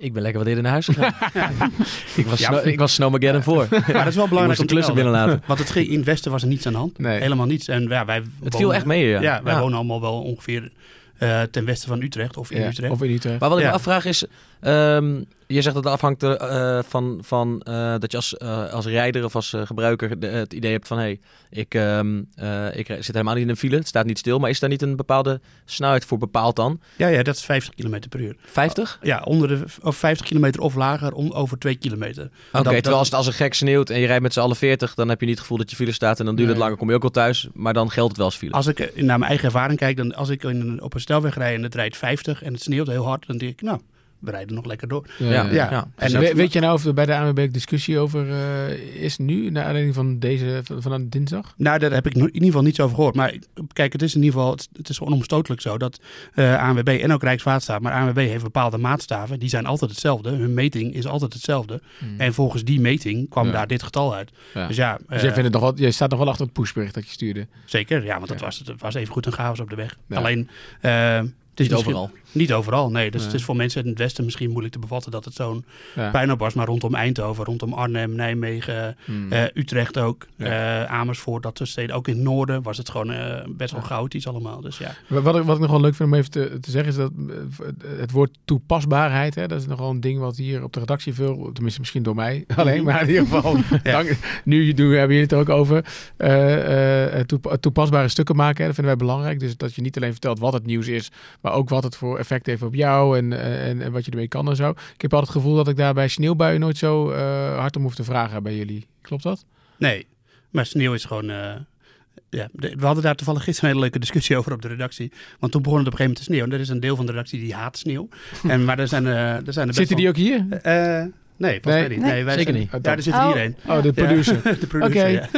[SPEAKER 2] Ik ben lekker wat eerder naar huis gegaan. ik, was
[SPEAKER 3] Ja,
[SPEAKER 2] Snow- ik was Snowmageddon voor.
[SPEAKER 3] Maar dat is wel belangrijk om te
[SPEAKER 2] klussen
[SPEAKER 3] melden.
[SPEAKER 2] binnenlaten.
[SPEAKER 3] Want het in het Westen was er niets aan de hand.
[SPEAKER 1] Nee.
[SPEAKER 3] Helemaal niets. En ja, wij
[SPEAKER 2] Het
[SPEAKER 3] wonen-
[SPEAKER 2] viel echt mee, ja.
[SPEAKER 3] Ja, wij wonen allemaal wel ongeveer eh, ten westen van Utrecht of in Utrecht.
[SPEAKER 1] Of in Utrecht?
[SPEAKER 2] Maar wat ik me afvraag is, ehm, je zegt dat het afhangt eh, van, van eh, dat je als, eh, als rijder of als gebruiker de- het idee hebt van hé, hey, ik, ehm, eh, ik zit helemaal niet in een file, het staat niet stil, maar is daar niet een bepaalde snelheid voor bepaald dan?
[SPEAKER 3] Ja, ja, dat is 50 km per uur.
[SPEAKER 2] 50?
[SPEAKER 3] Ja, onder de of 50 kilometer of lager, om, over 2 kilometer.
[SPEAKER 2] Oké, terwijl als het als er gek sneeuwt en je rijdt met z'n allen 40, dan heb je niet het gevoel dat je file staat en dan duurt het langer, kom je ook wel thuis, maar dan geldt het wel als file.
[SPEAKER 3] Als ik naar mijn eigen ervaring kijk, dan als ik in een- op een snelweg rijd en het rijdt 50 en het sneeuwt heel hard, dan denk ik, nou, we rijden nog lekker door.
[SPEAKER 2] Ja,
[SPEAKER 3] Ja.
[SPEAKER 2] ja.
[SPEAKER 3] En
[SPEAKER 1] Dus
[SPEAKER 3] dat-
[SPEAKER 1] we- weet je nou of er bij de ANWB discussie over eh, is nu, naar aanleiding van deze, van, van dinsdag?
[SPEAKER 3] Nou, daar heb ik in ieder geval niets over gehoord. Maar kijk, het is in ieder geval, het, het is onomstotelijk zo dat eh ANWB en ook Rijkswaterstaat, maar ANWB heeft bepaalde maatstaven, die zijn altijd hetzelfde. Hun meting is altijd hetzelfde. En volgens die meting kwam
[SPEAKER 1] Ja.
[SPEAKER 3] daar dit getal uit.
[SPEAKER 1] Ja.
[SPEAKER 3] Dus ja,
[SPEAKER 1] Dus
[SPEAKER 3] eh,
[SPEAKER 1] jij, vindt het nog wel, jij staat nog wel achter het pushbericht dat je stuurde.
[SPEAKER 3] zeker. Ja, want het
[SPEAKER 1] Ja.
[SPEAKER 3] was, het was even goed een chaos op de weg.
[SPEAKER 1] Ja.
[SPEAKER 3] Alleen, het is
[SPEAKER 2] Niet overal.
[SPEAKER 3] Niet overal, nee. Dus het is voor mensen in het westen misschien moeilijk te bevatten dat het zo'n
[SPEAKER 1] Ja.
[SPEAKER 3] puinhoop was. Maar rondom Eindhoven, rondom Arnhem, Nijmegen,
[SPEAKER 1] Hmm.
[SPEAKER 3] eh, Utrecht ook,
[SPEAKER 1] Ja.
[SPEAKER 3] eh, Amersfoort, dat soort steden. Ook in het noorden was het gewoon eh, best wel chaotisch allemaal. Dus ja.
[SPEAKER 1] Wat ik, wat ik nog wel leuk vind om even te, te zeggen is dat het woord toepasbaarheid, hè, dat is nogal een ding wat hier op de redactie veel, tenminste misschien door mij alleen, maar in ieder geval, dank, nu doen, hebben jullie het er ook over, toep- toepasbare stukken maken, hè, dat vinden wij belangrijk. Dus dat je niet alleen vertelt wat het nieuws is, maar ook wat het voor effect heeft op jou en, eh, en, en wat je ermee kan en zo. Ik heb altijd het gevoel dat ik daar bij sneeuwbuien nooit zo eh, hard om hoef te vragen bij jullie. Klopt dat?
[SPEAKER 3] Nee, maar sneeuw is gewoon... eh, ja, we hadden daar toevallig gisteren een hele leuke discussie over op de redactie. Want toen begon het op een gegeven moment te sneeuwen. En er is een deel van de redactie die haat sneeuw. en, maar er zijn, eh er zijn er
[SPEAKER 1] Zitten die ook hier?
[SPEAKER 3] Nee, volgens
[SPEAKER 1] Nee.
[SPEAKER 3] mij niet.
[SPEAKER 4] Nee.
[SPEAKER 3] Nee, wij
[SPEAKER 2] Zeker
[SPEAKER 3] zijn-
[SPEAKER 2] niet.
[SPEAKER 3] Ja, er zit
[SPEAKER 4] Oh.
[SPEAKER 3] hier een.
[SPEAKER 1] Oh, de producer.
[SPEAKER 3] de producer,
[SPEAKER 1] Oké.
[SPEAKER 3] ja.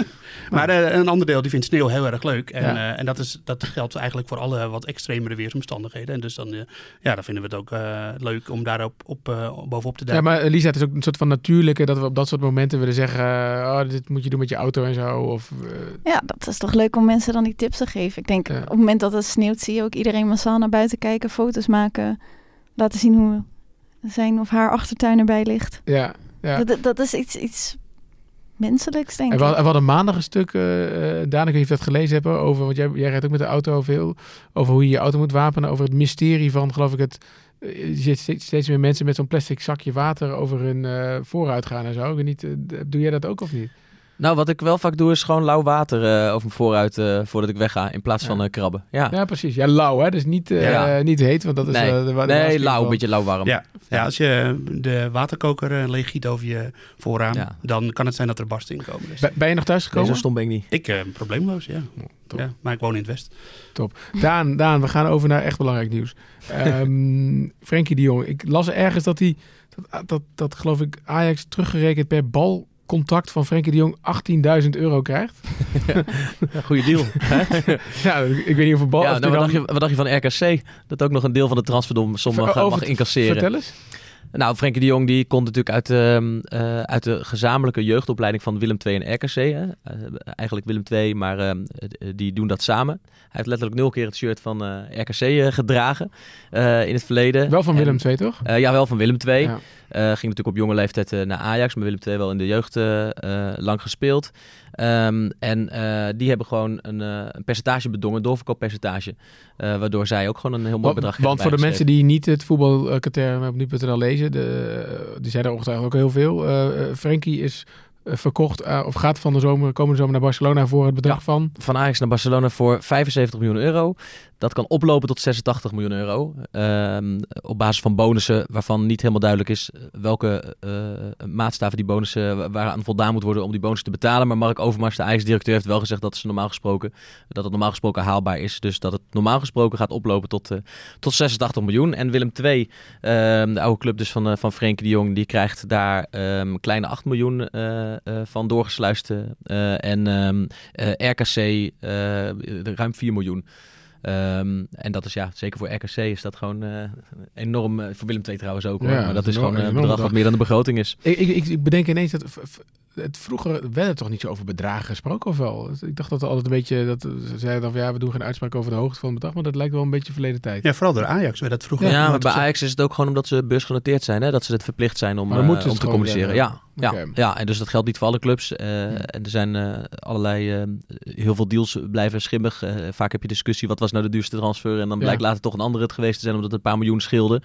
[SPEAKER 3] Maar eh, een ander deel die vindt sneeuw heel erg leuk. En,
[SPEAKER 1] Ja.
[SPEAKER 3] eh, en dat, is, dat geldt eigenlijk voor alle wat extremere weersomstandigheden. En dus dan, eh, ja, dan vinden we het ook eh, leuk om daarop op, eh, bovenop te
[SPEAKER 1] Ja,
[SPEAKER 3] duiken.
[SPEAKER 1] maar Lisa, het is ook een soort van natuurlijke dat we op dat soort momenten willen zeggen: oh, dit moet je doen met je auto en zo. Of, eh,
[SPEAKER 4] Ja, dat is toch leuk om mensen dan die tips te geven. Ik denk,
[SPEAKER 1] Ja.
[SPEAKER 4] op het moment dat het sneeuwt, zie je ook iedereen massaal naar buiten kijken, foto's maken, laten zien hoe zijn of haar achtertuin erbij ligt.
[SPEAKER 1] ja, ja.
[SPEAKER 4] Dat, dat is iets, iets menselijks, denk
[SPEAKER 1] En
[SPEAKER 4] ik.
[SPEAKER 1] we, hadden- we hadden maandag een stuk, uh, Daan, ik weet niet of je dat gelezen hebt, over, want jij, jij rijdt ook met de auto veel, over hoe je je auto moet wapenen, over het mysterie van, geloof ik, het, eh, je ziet steeds, steeds meer mensen met zo'n plastic zakje water over hun eh, vooruit gaan en zo. Ik weet niet, doe jij dat ook of niet?
[SPEAKER 2] Nou, wat ik wel vaak doe is gewoon lauw water eh, over mijn vooruit eh, voordat ik wegga, in plaats van
[SPEAKER 1] Ja.
[SPEAKER 2] eh, krabben. Ja.
[SPEAKER 1] Ja, precies. Ja, lauw, hè? Dus niet, eh,
[SPEAKER 2] Ja.
[SPEAKER 1] niet heet, want dat is...
[SPEAKER 2] nee,
[SPEAKER 1] de, de
[SPEAKER 2] nee lauw,
[SPEAKER 1] van-
[SPEAKER 2] een beetje lauw-warm.
[SPEAKER 3] Ja, ja, als je de waterkoker leeg giet over je voorraam,
[SPEAKER 2] Ja.
[SPEAKER 3] dan kan het zijn dat er barsten in komen. Dus
[SPEAKER 1] Ben- Ben je nog thuis
[SPEAKER 2] Nee,
[SPEAKER 1] gekomen?
[SPEAKER 2] zo stom ben ik niet.
[SPEAKER 3] ik, eh, probleemloos, ja.
[SPEAKER 1] top.
[SPEAKER 3] ja. Maar ik woon in het West.
[SPEAKER 1] Daan, Daan, we gaan over naar echt belangrijk nieuws. Ehm Frenkie de Jong. Ik las ergens dat hij, dat, dat, dat geloof ik, Ajax teruggerekend per balcontact van Frenkie de Jong 18.000 euro krijgt.
[SPEAKER 2] Goeie deal.
[SPEAKER 1] ja, ik weet niet of een bal...
[SPEAKER 2] ja,
[SPEAKER 1] of
[SPEAKER 2] nou, wat, dacht je, wat dacht je van RKC? Dat ook nog een deel van de transferdom mag, mag incasseren.
[SPEAKER 1] Vertel eens.
[SPEAKER 2] Nou, Frenkie de Jong die komt natuurlijk uit, ehm, eh, uit de gezamenlijke jeugdopleiding van Willem II en RKC. Hè? Eh, eigenlijk Willem II, maar ehm, eh, die doen dat samen. Hij heeft letterlijk nul keer het shirt van eh, RKC gedragen in het verleden.
[SPEAKER 1] Wel van Willem II, toch?
[SPEAKER 2] Ja, wel van Willem II.
[SPEAKER 1] Ja.
[SPEAKER 2] Ging natuurlijk op jonge leeftijd naar Ajax, maar Willem II wel in de jeugd lang gespeeld. Ehm, en eh, die hebben gewoon een, eh, een percentage bedongen, een doorverkooppercentage. eh, waardoor zij ook gewoon een heel mooi bedrag
[SPEAKER 1] want voor de mensen die niet het voetbalkatern op nu.nl lezen, de, die zijn er ongetwijfeld ook heel veel. Frenkie is verkocht eh, of gaat van de zomer, komende zomer naar Barcelona voor het bedrag
[SPEAKER 2] Ja.
[SPEAKER 1] van...
[SPEAKER 2] Van Ajax naar Barcelona voor 75 miljoen euro. Dat kan oplopen tot 86 miljoen euro. Ehm, op basis van bonussen waarvan niet helemaal duidelijk is eh, welke eh, maatstaven die bonussen wa- waaraan voldaan moet worden om die bonussen te betalen. Maar Mark Overmars, de Ajax-directeur, heeft wel gezegd dat ze normaal gesproken dat het normaal gesproken haalbaar is. Dus dat het normaal gesproken gaat oplopen tot, eh, tot 86 miljoen. En Willem II, ehm, de oude club dus van, eh, van Frenkie de Jong, die krijgt daar een kleine 8 miljoen eh, eh, eh, van doorgesluist. eh, en ehm, eh, RKC eh, ruim 4 miljoen. Ehm, en dat is ja, zeker voor RKC is dat gewoon eh, enorm. eh, voor Willem II trouwens ook hoor.
[SPEAKER 1] Ja,
[SPEAKER 2] maar dat
[SPEAKER 1] is
[SPEAKER 2] is gewoon een
[SPEAKER 1] enorm
[SPEAKER 2] bedrag wat
[SPEAKER 1] bedrag.
[SPEAKER 2] meer dan de begroting is.
[SPEAKER 1] Ik, ik, ik bedenk ineens dat... Het, vroeger werd er toch niet zo over bedragen gesproken, of wel? Ik dacht dat er altijd een beetje... Dat, ze zeiden dan van ja, we doen geen uitspraak over de hoogte van het bedrag. Maar dat lijkt wel een beetje verleden tijd.
[SPEAKER 3] Ja, vooral door Ajax werd dat vroeger.
[SPEAKER 2] Ja, maar bij. Ajax is het ook gewoon omdat ze beursgenoteerd zijn. Hè? Dat ze het verplicht zijn om, eh,
[SPEAKER 1] moeten ze
[SPEAKER 2] om te communiceren. Ja, ja, ja, en dus dat geldt niet voor alle clubs. Eh, En er zijn eh, allerlei, eh, heel veel deals blijven schimmig. Eh, vaak heb je discussie, wat was nou de duurste transfer? En dan
[SPEAKER 1] Ja.
[SPEAKER 2] blijkt later toch een andere het geweest te zijn, omdat het een paar miljoen scheelde.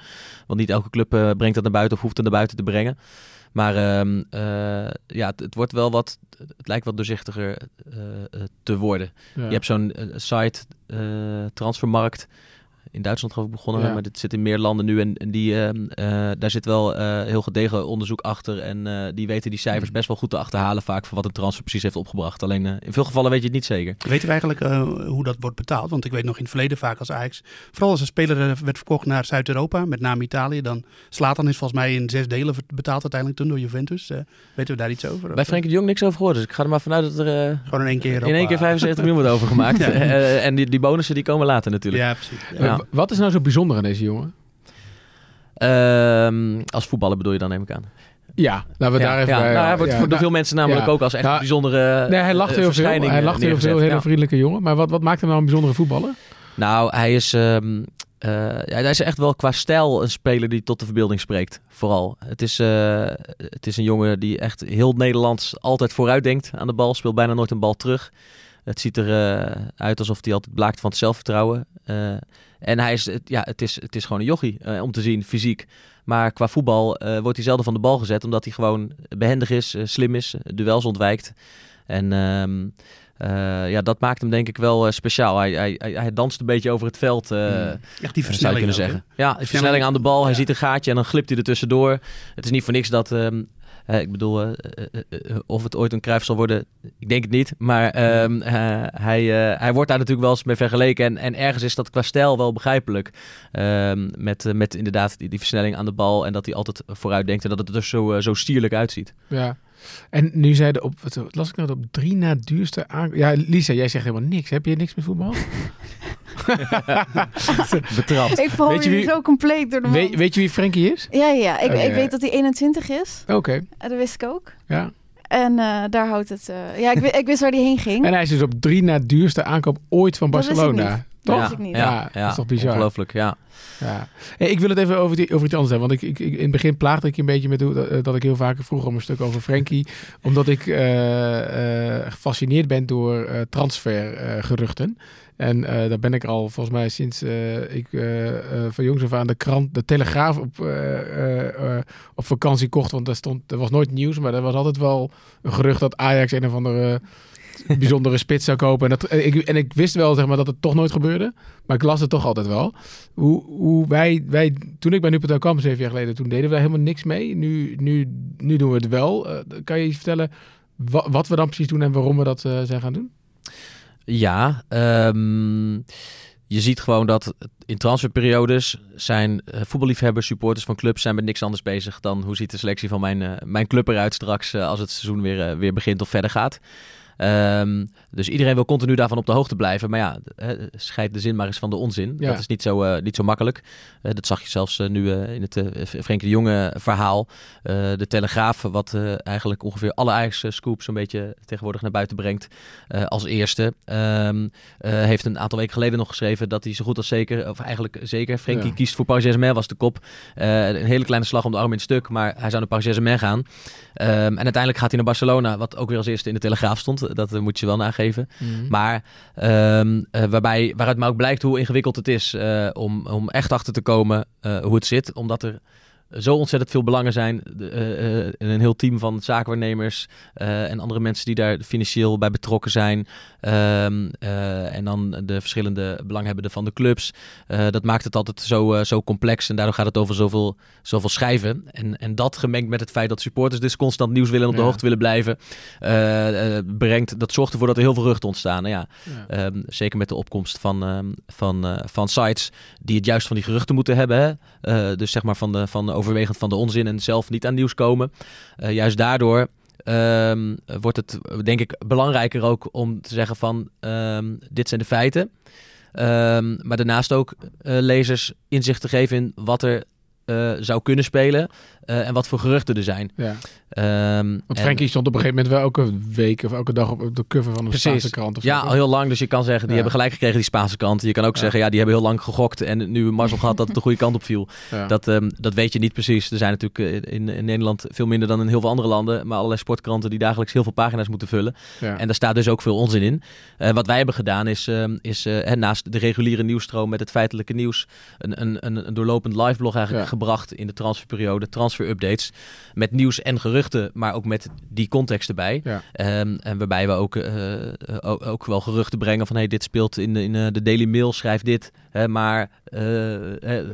[SPEAKER 2] Want niet elke club eh, brengt dat naar buiten of hoeft het naar buiten te brengen. Maar ehm, eh, ja, het, het wordt wel wat, het lijkt wat doorzichtiger eh, eh, te worden.
[SPEAKER 1] Ja.
[SPEAKER 2] Je hebt zo'n site, transfermarkt. In Duitsland geloof ik begonnen,
[SPEAKER 1] Ja.
[SPEAKER 2] maar dit zit in meer landen nu. En, en die, ehm, eh, daar zit wel eh, heel gedegen onderzoek achter. En eh, die weten die cijfers best wel goed te achterhalen vaak... van wat een transfer precies heeft opgebracht. Alleen in veel gevallen weet je het niet zeker.
[SPEAKER 3] Weten we eigenlijk hoe dat wordt betaald? Want ik weet nog in het verleden vaak als Ajax... Vooral als een speler werd verkocht naar Zuid-Europa, met name Italië... dan Slatan is volgens mij in zes delen betaald uiteindelijk toen door Juventus. Weten we daar iets over?
[SPEAKER 2] Bij Frenkie de Jong niks over gehoord. Dus ik ga er maar vanuit dat er
[SPEAKER 3] Gewoon in één keer...
[SPEAKER 2] in één keer
[SPEAKER 3] eh,
[SPEAKER 2] 75 miljoen wordt overgemaakt.
[SPEAKER 3] Ja.
[SPEAKER 2] En die, die bonussen die komen later natuurlijk.
[SPEAKER 3] Ja, precies. Ja.
[SPEAKER 1] Wat is nou zo bijzonder aan deze jongen?
[SPEAKER 2] Ehm, als voetballer bedoel je dan, neem ik aan.
[SPEAKER 1] Ja, laten we
[SPEAKER 2] ja,
[SPEAKER 1] daar even
[SPEAKER 2] ja.
[SPEAKER 1] bij...
[SPEAKER 2] Nou, hij wordt
[SPEAKER 1] ja.
[SPEAKER 2] voor
[SPEAKER 1] Nou,
[SPEAKER 2] veel mensen namelijk ook als echt
[SPEAKER 1] Ja.
[SPEAKER 2] bijzondere
[SPEAKER 1] Nee, hij lacht
[SPEAKER 2] eh,
[SPEAKER 1] heel veel. Hij
[SPEAKER 2] eh,
[SPEAKER 1] lacht heel veel. Hele vriendelijke jongen. Maar wat, wat maakt hem nou een bijzondere voetballer?
[SPEAKER 2] Nou, hij is, ehm, eh, hij is echt wel qua stijl een speler die tot de verbeelding spreekt. Vooral. Het is, het is een jongen die echt heel Nederlands altijd vooruit denkt aan de bal. Speelt bijna nooit een bal terug. Het ziet er eh, uit alsof hij altijd blaakt van het zelfvertrouwen. En hij is, het- ja, het, is, het is gewoon een jochie eh, om te zien, fysiek. Maar qua voetbal eh, wordt hij zelden van de bal gezet. Omdat hij gewoon behendig is, eh, slim is, duels ontwijkt. En ehm, eh, ja, dat maakt hem denk ik wel speciaal. Hij, hij, hij, hij danst een beetje over het veld. eh,
[SPEAKER 3] Echt die
[SPEAKER 2] zou je
[SPEAKER 3] versnelling
[SPEAKER 2] kunnen
[SPEAKER 3] ook,
[SPEAKER 2] zeggen.
[SPEAKER 3] hè?
[SPEAKER 2] Ja, versnelling aan de bal. Hij
[SPEAKER 3] Ja.
[SPEAKER 2] ziet een gaatje en dan glipt hij er tussendoor. Het is niet voor niks dat... ik bedoel, eh, eh, eh, of het ooit een Cruijff zal worden, ik denk het niet. Maar ehm, eh, hij, hij wordt daar natuurlijk wel eens mee vergeleken. En, en ergens is dat qua stijl wel begrijpelijk. Ehm, met, met inderdaad die, die versnelling aan de bal. En dat hij altijd vooruit denkt. En dat het er dus zo, zo stierlijk uitziet.
[SPEAKER 1] Ja. En nu zeiden op, wat las ik nou, op drie na duurste aan... Ja, Lisa, jij zegt helemaal niks. Heb je niks met voetbal?
[SPEAKER 2] Betrapt.
[SPEAKER 4] Ik val
[SPEAKER 1] je wie-
[SPEAKER 4] zo compleet door de
[SPEAKER 1] weet, weet je wie Frenkie is?
[SPEAKER 4] Ja, ja. Ik,
[SPEAKER 1] Oh, ja.
[SPEAKER 4] ik weet dat hij 21 is.
[SPEAKER 1] Oké,
[SPEAKER 4] Eh, Dat wist ik ook.
[SPEAKER 1] ja.
[SPEAKER 4] En eh, daar houdt het... eh, ja, ik, ik wist waar hij heen ging.
[SPEAKER 1] En hij is dus op drie na duurste aankoop ooit van Barcelona. Toch?
[SPEAKER 4] Dat
[SPEAKER 2] ja,
[SPEAKER 4] ik niet.
[SPEAKER 1] Ja, dat is toch bizar?
[SPEAKER 2] Ongelooflijk, ja.
[SPEAKER 1] Ja. Hey, ik wil het even over, die, over iets anders hebben. Want ik, ik, ik- in het begin plaagde ik je een beetje met hoe, dat, dat ik heel vaak vroeg om een stuk over Frenkie. omdat ik eh, eh, gefascineerd ben door eh, transfergeruchten. en eh, daar ben ik al volgens mij sinds eh, ik eh, eh, van jongs af aan de krant, de Telegraaf op, eh, eh, eh, op vakantie kocht. Want daar stond, er was nooit nieuws, maar er was altijd wel een gerucht dat Ajax een of andere bijzondere spits zou kopen. En, dat, ik, en ik wist wel zeg maar, dat het toch nooit gebeurde. Maar ik las het toch altijd wel. Hoe, hoe wij, wij, toen ik bij Nuperto kwam, zeven jaar geleden, toen deden we daar helemaal niks mee. Nu, nu, nu doen we het wel. Eh, kan je iets vertellen wa- wat we dan precies doen en waarom we dat eh, zijn gaan doen?
[SPEAKER 2] Ja, ehm, je ziet gewoon dat in transferperiodes zijn eh, voetballiefhebbers, supporters van clubs zijn met niks anders bezig dan hoe ziet de selectie van mijn, mijn club eruit straks als het seizoen weer, weer begint of verder gaat. Ehm, dus iedereen wil continu daarvan op de hoogte blijven. Maar ja, scheid de zin maar eens van de onzin.
[SPEAKER 1] Ja.
[SPEAKER 2] Dat is niet zo, eh, niet zo makkelijk. Eh, dat zag je zelfs eh, nu in het Frenkie de Jonge verhaal. De Telegraaf, wat eigenlijk ongeveer alle eigen scoops een beetje tegenwoordig naar buiten brengt. als eerste. Ehm, eh, heeft een aantal weken geleden nog geschreven dat hij zo goed als zeker, of eigenlijk zeker, Frenkie
[SPEAKER 1] Ja.
[SPEAKER 2] kiest voor Paris Saint-Germain was de kop. Een hele kleine slag om de arm in het stuk, maar hij zou naar Paris Saint-Germain gaan. Ehm, en uiteindelijk gaat hij naar Barcelona, wat ook weer als eerste in de Telegraaf stond. Dat eh, moet je wel nageven. Maar ehm, eh, waarbij, waaruit maar ook blijkt hoe ingewikkeld het is eh, om, om echt achter te komen hoe het zit. Omdat er zo ontzettend veel belangen zijn. De, eh, eh, een heel team van zaakwaarnemers eh, en andere mensen die daar financieel bij betrokken zijn. Ehm, eh, en dan de verschillende belanghebbenden van de clubs. Dat maakt het altijd zo, zo complex en daardoor gaat het over zoveel, zoveel schijven. En, en dat gemengd met het feit dat supporters dus constant nieuws willen en op de
[SPEAKER 1] Ja.
[SPEAKER 2] hoogte willen blijven, brengt, dat zorgt ervoor dat er heel veel ruchten ontstaan. Nou ja,
[SPEAKER 1] Ja.
[SPEAKER 2] Ehm, zeker met de opkomst van, ehm, van, van sites die het juist van die geruchten moeten hebben. Hè? Dus zeg maar van, de, van overwegend van de onzin en zelf niet aan nieuws komen. Eh, juist daardoor ehm, wordt het denk ik belangrijker ook om te zeggen van ehm, dit zijn de feiten. Ehm, maar daarnaast ook eh, lezers inzicht te geven in wat er eh, zou kunnen spelen eh, en wat voor geruchten er zijn.
[SPEAKER 1] Ja.
[SPEAKER 2] Ehm,
[SPEAKER 1] Want
[SPEAKER 2] en-
[SPEAKER 1] Frenkie stond op een gegeven moment wel elke week of elke dag op de cover van een
[SPEAKER 2] Precies.
[SPEAKER 1] Spaanse krant. Of
[SPEAKER 2] Ja,
[SPEAKER 1] zo.
[SPEAKER 2] al heel lang. Dus je kan zeggen, die
[SPEAKER 1] Ja.
[SPEAKER 2] hebben gelijk gekregen, die Spaanse kant. Je kan ook
[SPEAKER 1] Ja.
[SPEAKER 2] zeggen, ja, die hebben heel lang gegokt en nu mazzel gehad dat het de goede kant op viel. Dat, ehm, dat weet je niet precies. Er zijn natuurlijk eh, in, in Nederland veel minder dan in heel veel andere landen, maar allerlei sportkranten die dagelijks heel veel pagina's moeten vullen. En daar staat dus ook veel onzin in. Wat wij hebben gedaan is, ehm, is naast de reguliere nieuwsstroom met het feitelijke nieuws, een, een, een, een doorlopend liveblog eigenlijk. Gebracht in de transferperiode, transfer updates, met nieuws en geruchten, maar ook met die context erbij.
[SPEAKER 1] Ja.
[SPEAKER 2] Ehm, en waarbij we ook, eh, eh, ook, ook wel geruchten brengen van hey, dit speelt in de, in eh, de Daily Mail, schrijf dit. Hè, maar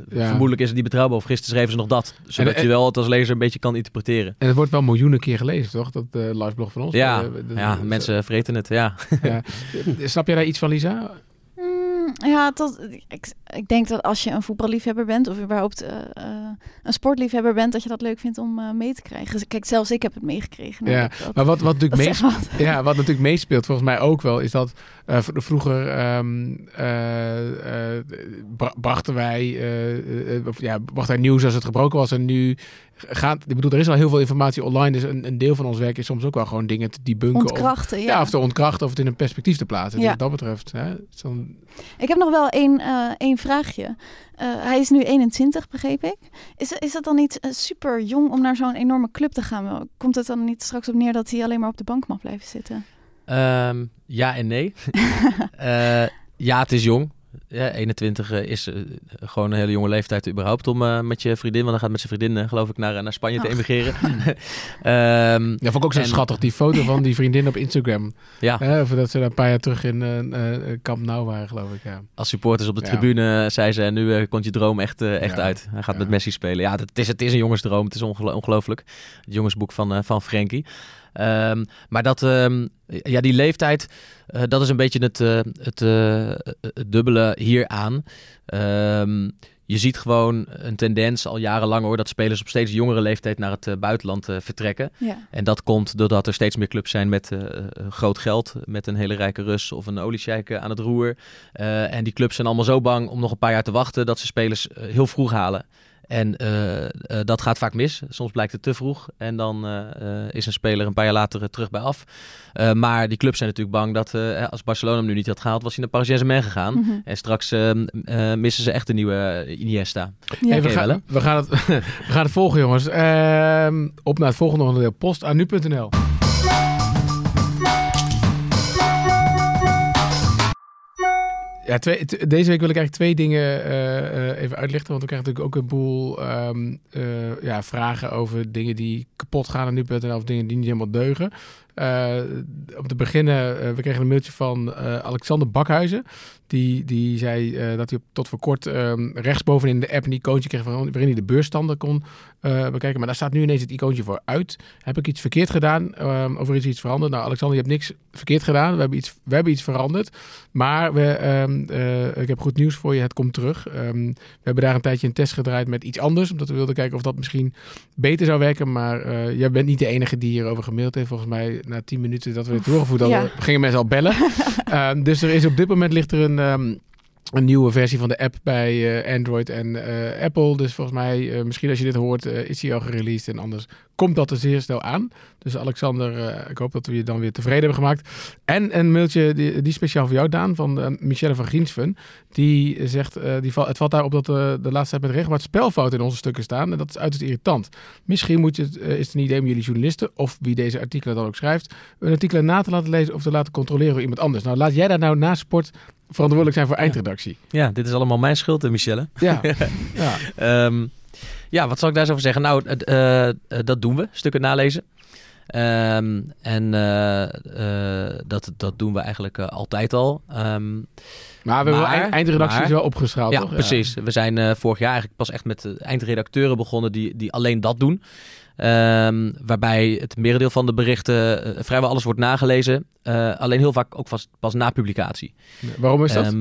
[SPEAKER 2] vermoedelijk is het niet betrouwbaar. Of gisteren schreven ze nog dat. Zodat
[SPEAKER 1] En-
[SPEAKER 2] je wel het als lezer een beetje kan interpreteren.
[SPEAKER 1] En het wordt wel miljoenen keer gelezen, toch? Dat eh liveblog van ons.
[SPEAKER 2] Ja, ja mensen vreten het, ja.
[SPEAKER 1] Ja. Snap jij daar iets van, Lisa?
[SPEAKER 4] Ja, tot, ik, ik denk dat als je een voetballiefhebber bent of überhaupt eh, eh, een sportliefhebber bent, dat je dat leuk vindt om eh, mee te krijgen. Dus, kijk, zelfs ik heb het meegekregen.
[SPEAKER 1] Ja,
[SPEAKER 4] dat-
[SPEAKER 1] maar wat, wat, natuurlijk
[SPEAKER 4] wat.
[SPEAKER 1] ja, wat natuurlijk meespeelt, volgens mij ook wel, is dat vroeger ehm, eh, eh, bra- brachten wij, of, ja, brachten wij nieuws als het gebroken was. En nu gaat, ik bedoel, er is al heel veel informatie online, dus een, een deel van ons werk is soms ook wel gewoon dingen te debunken.
[SPEAKER 4] Ontkrachten,
[SPEAKER 1] of,
[SPEAKER 4] ja.
[SPEAKER 1] of te ontkrachten of het in een perspectief te plaatsen. Dus wat dat betreft, hè, dan,
[SPEAKER 4] Ik heb nog wel één, eh, één vraagje. Eh, hij is nu 21, begreep ik. Is, is dat dan niet eh, super jong om naar zo'n enorme club te gaan? Komt het dan niet straks op neer dat hij alleen maar op de bank mag blijven zitten?
[SPEAKER 2] Ehm, ja en nee. Eh, ja, het is jong. Ja, 21 eh, is eh, gewoon een hele jonge leeftijd überhaupt om eh, met je vriendin, want dan gaat met zijn vriendin geloof ik naar, naar Spanje te
[SPEAKER 4] Ach.
[SPEAKER 2] emigreren. Ehm,
[SPEAKER 1] ja, vond ik ook zo
[SPEAKER 2] En-
[SPEAKER 1] schattig, die foto van die vriendin op Instagram.
[SPEAKER 2] ja,
[SPEAKER 1] Hè, of dat ze daar een paar jaar terug in eh, Camp Nou waren, geloof ik. Ja.
[SPEAKER 2] als supporters op de
[SPEAKER 1] Ja.
[SPEAKER 2] tribune zei ze, nu eh, komt je droom echt, echt
[SPEAKER 1] Ja.
[SPEAKER 2] uit. Hij gaat
[SPEAKER 1] Ja.
[SPEAKER 2] met Messi spelen. Ja, het is, het is een jongensdroom. Het is ongelo- ongelooflijk. Het jongensboek van, eh, van Frenkie. Ehm, maar dat, ehm, ja, die leeftijd, eh, dat is een beetje het, eh, het, het dubbele hieraan. Ehm je ziet gewoon een tendens al jarenlang hoor, dat spelers op steeds jongere leeftijd naar het buitenland vertrekken.
[SPEAKER 4] Ja.
[SPEAKER 2] En dat komt doordat er steeds meer clubs zijn met groot geld, met een hele rijke Rus of een oliesjeik aan het roer. En die clubs zijn allemaal zo bang om nog een paar jaar te wachten dat ze spelers heel vroeg halen. En eh, eh, dat gaat vaak mis. Soms blijkt het te vroeg. En dan eh, eh, is een speler een paar jaar later terug bij af. Eh, maar die clubs zijn natuurlijk bang dat eh, als Barcelona hem nu niet had gehaald, was hij naar Paris Saint-Germain gegaan.
[SPEAKER 4] Mhm.
[SPEAKER 2] En straks missen ze echt een nieuwe Iniesta.
[SPEAKER 4] Ja.
[SPEAKER 1] Hey, we,
[SPEAKER 2] wel,
[SPEAKER 1] gaan, we, gaan het, we gaan het volgen, jongens. Ehm, op naar het volgende onderdeel. Post aan nu.nl. Ja, twee, deze week wil ik eigenlijk twee dingen eh, eh, even uitlichten. Want we krijgen natuurlijk ook een boel ehm, eh, ja, vragen over dingen die kapot gaan aan nu.nl of dingen die niet helemaal deugen. Eh, om te beginnen, eh, we kregen een mailtje van eh, Alexander Bakhuizen. Die, die zei dat hij tot voor kort ehm, rechtsbovenin de app een icoontje kreeg waarin hij de beursstanden kon bekijken. Maar daar staat nu ineens het icoontje voor uit. Heb ik iets verkeerd gedaan? Ehm, of er is iets veranderd? Nou, Alexander, je hebt niks verkeerd gedaan. We hebben iets, we hebben iets veranderd. Maar we, ehm, eh, ik heb goed nieuws voor je. Het komt terug. We hebben daar een tijdje een test gedraaid met iets anders. Omdat we wilden kijken of dat misschien beter zou werken. Maar jij bent niet de enige die hierover gemaild heeft. Volgens mij na tien minuten dat we dit doorgevoerd hadden,
[SPEAKER 4] Ja.
[SPEAKER 1] gingen mensen al bellen. Ehm, dus er is op dit moment ligt er een, ehm, een nieuwe versie van de app bij eh, Android en eh, Apple. Dus volgens mij, eh, misschien als je dit hoort, is die al gereleased. En anders komt dat er zeer snel aan. Dus Alexander, eh, ik hoop dat we je dan weer tevreden hebben gemaakt. En een mailtje, die, die speciaal voor jou, Daan, van eh, Michelle van Griensven. Die zegt, eh, die val, het valt daarop dat de laatste tijd met regelmaat spelfouten in onze stukken staan. En dat is uiterst irritant. Misschien moet je, het, is het een idee om jullie journalisten, of wie deze artikelen dan ook schrijft, een artikelen na te laten lezen of te laten controleren door iemand anders. Nou, laat jij daar nou na sport verantwoordelijk zijn voor eindredactie.
[SPEAKER 2] Ja, dit is allemaal mijn schuld, Michelle.
[SPEAKER 1] Ja, ja.
[SPEAKER 2] Ehm, ja, wat zal ik daar zo over zeggen? Nou, eh, eh, dat doen we, stukken nalezen. Ehm, en eh, dat, dat doen we eigenlijk altijd al. Ehm,
[SPEAKER 1] Maar we hebben wel
[SPEAKER 2] Maar-
[SPEAKER 1] eind- eindredactie
[SPEAKER 2] maar-
[SPEAKER 1] is wel opgeschaald,
[SPEAKER 2] ja,
[SPEAKER 1] toch?
[SPEAKER 2] precies. We zijn vorig jaar eigenlijk pas echt met eindredacteuren begonnen die, die alleen dat doen. Ehm, waarbij het merendeel van de berichten, vrijwel alles wordt nagelezen. Alleen heel vaak ook pas, pas na publicatie.
[SPEAKER 1] Waarom is dat?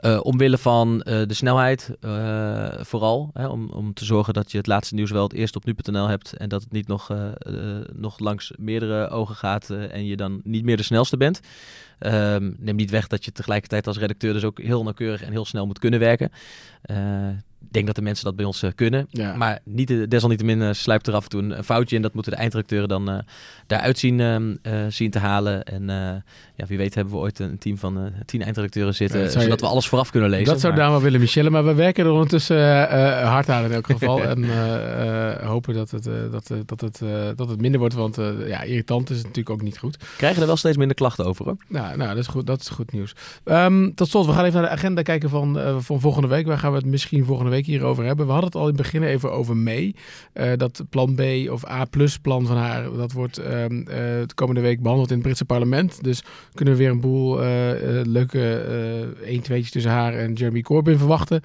[SPEAKER 2] Eh, omwille van eh, de snelheid, eh, vooral. Hè, om, om te zorgen dat je het laatste nieuws wel het eerst op nu.nl hebt. En dat het niet nog, nog langs meerdere ogen gaat en je dan niet meer de snelste bent. Ehm, neem niet weg dat je tegelijkertijd als redacteur dus ook heel nauwkeurig en heel snel moet kunnen werken. Eh, ik denk dat de mensen dat bij ons eh, kunnen.
[SPEAKER 1] Ja.
[SPEAKER 2] Maar niet, desalniettemin uh, sluipt er af en toe een, foutje in. Dat moeten de eindredacteuren dan uh, daaruit zien, uh, zien te halen. En ja, wie weet hebben we ooit een team van tien eindredacteuren zitten. Ja, zodat je, we alles vooraf kunnen lezen.
[SPEAKER 1] Dat zou
[SPEAKER 2] maar...
[SPEAKER 1] dame willen, Michelle. Maar we werken er ondertussen hard aan in elk geval. en hopen dat het, dat, dat, het, dat het minder wordt. Want ja, irritant is het natuurlijk ook niet goed.
[SPEAKER 2] Krijgen er wel steeds minder klachten over hoor.
[SPEAKER 1] Nou, nou dat, is goed, dat is goed nieuws. Um, tot slot, we gaan even naar de agenda kijken van, van volgende week. Waar gaan we het misschien volgende week hierover hebben? We hadden het al in het begin even over mee. Uh, dat plan B of A plus plan van haar, dat wordt um, uh, de komende week behandeld in het Britse parlement. Dus kunnen we weer een boel uh, leuke 1 2'tjes tussen haar en Jeremy Corbyn verwachten.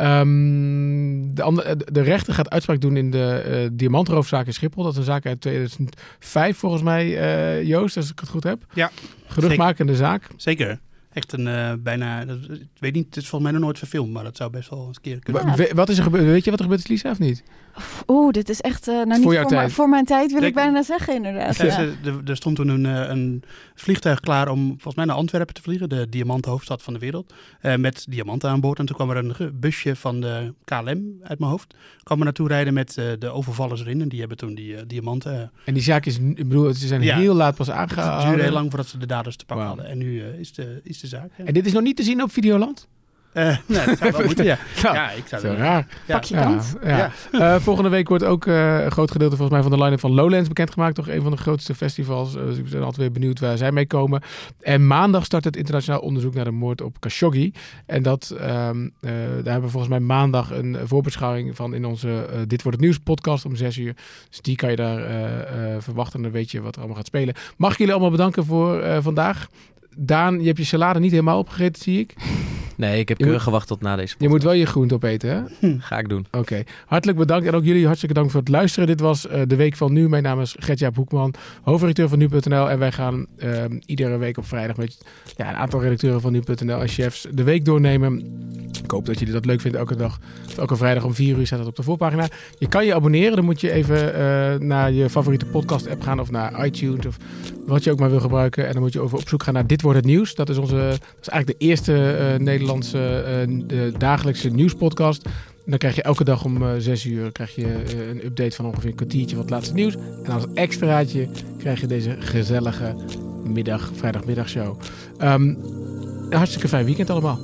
[SPEAKER 1] Um, de, andere, de rechter gaat uitspraak doen in de diamantroofzaak in Schiphol. Dat is een zaak uit 2005 volgens mij, Joost, als ik het goed heb.
[SPEAKER 3] Ja.
[SPEAKER 1] Geruchtmakende zaak.
[SPEAKER 3] Zeker. Echt een uh, bijna, dat, ik weet niet, het is volgens mij nog nooit verfilmd, maar dat zou best wel eens een keer kunnen.
[SPEAKER 1] Ja. Wat is er gebeurd? Weet je wat er gebeurd is, Lisa, of niet?
[SPEAKER 4] Oeh, dit is echt, uh, nou niet
[SPEAKER 1] voor,
[SPEAKER 4] voor,
[SPEAKER 1] tijd.
[SPEAKER 4] voor, mijn tijd wil Denk, ik bijna zeggen inderdaad.
[SPEAKER 3] Ja, ja. Er stond toen een, een, vliegtuig klaar om volgens mij naar Antwerpen te vliegen, de diamanthoofdstad van de wereld, uh, met diamanten aan boord. En toen kwam er een busje van de KLM uit mijn hoofd, kwam er naartoe rijden met uh, de overvallers erin en die hebben toen die diamanten.
[SPEAKER 1] en die zaak is, ik bedoel, ze zijn heel laat pas aangehouden.
[SPEAKER 3] Het duurde heel lang voordat ze de daders te pakken wow. hadden en nu is, de, is de zaak.
[SPEAKER 1] En dit is nog niet te zien op Videoland?
[SPEAKER 3] Uh, nee, dat zou wel moeten, ja.
[SPEAKER 1] nou,
[SPEAKER 3] ja, ik zou
[SPEAKER 1] raar.
[SPEAKER 4] Pak je kans.
[SPEAKER 1] Ja, ja. ja. Uh, volgende week wordt ook uh, een groot gedeelte volgens mij van de line-up van Lowlands bekendgemaakt. Toch een van de grootste festivals. dus ik ben altijd weer benieuwd waar zij mee komen. En maandag start het internationaal onderzoek naar de moord op Khashoggi. En dat, um, daar hebben we volgens mij maandag een voorbeschouwing van in onze Dit Wordt Het Nieuws podcast om 6 uur. Dus die kan je daar verwachten en dan weet je wat er allemaal gaat spelen. Mag ik jullie allemaal bedanken voor vandaag. Daan, je hebt je salade niet helemaal opgegeten, zie ik.
[SPEAKER 2] Nee, ik heb keurig gewacht tot na deze podcast.
[SPEAKER 1] Je moet wel je groente opeten, hè?
[SPEAKER 2] Hm. Ga ik doen.
[SPEAKER 1] Oké. Okay. Hartelijk bedankt. En ook jullie hartstikke dank voor het luisteren. Dit was uh, de Week van Nu. Mijn naam is Gertjaap Hoekman, hoofdredacteur van Nu.nl. En wij gaan uh, iedere week op vrijdag met ja, een aantal redacteuren van Nu.nl en chefs de week doornemen. Ik hoop dat jullie dat leuk vinden elke dag. Elke vrijdag om 4 uur staat het op de voorpagina. Je kan je abonneren. Dan moet je even uh, naar je favoriete podcast app gaan of naar iTunes of wat je ook maar wil gebruiken. En dan moet je over op zoek gaan naar Dit Wordt Het Nieuws. Dat is, onze, dat is eigenlijk de eerste uh, Nederlandse uh, de dagelijkse nieuwspodcast. Dan krijg je elke dag om uh, 6 uur krijg je, uh, een update van ongeveer een kwartiertje het laatste nieuws. En als extraatje krijg je deze gezellige middag, vrijdagmiddagshow. Um, hartstikke fijn weekend allemaal.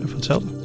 [SPEAKER 3] En van hetzelfde.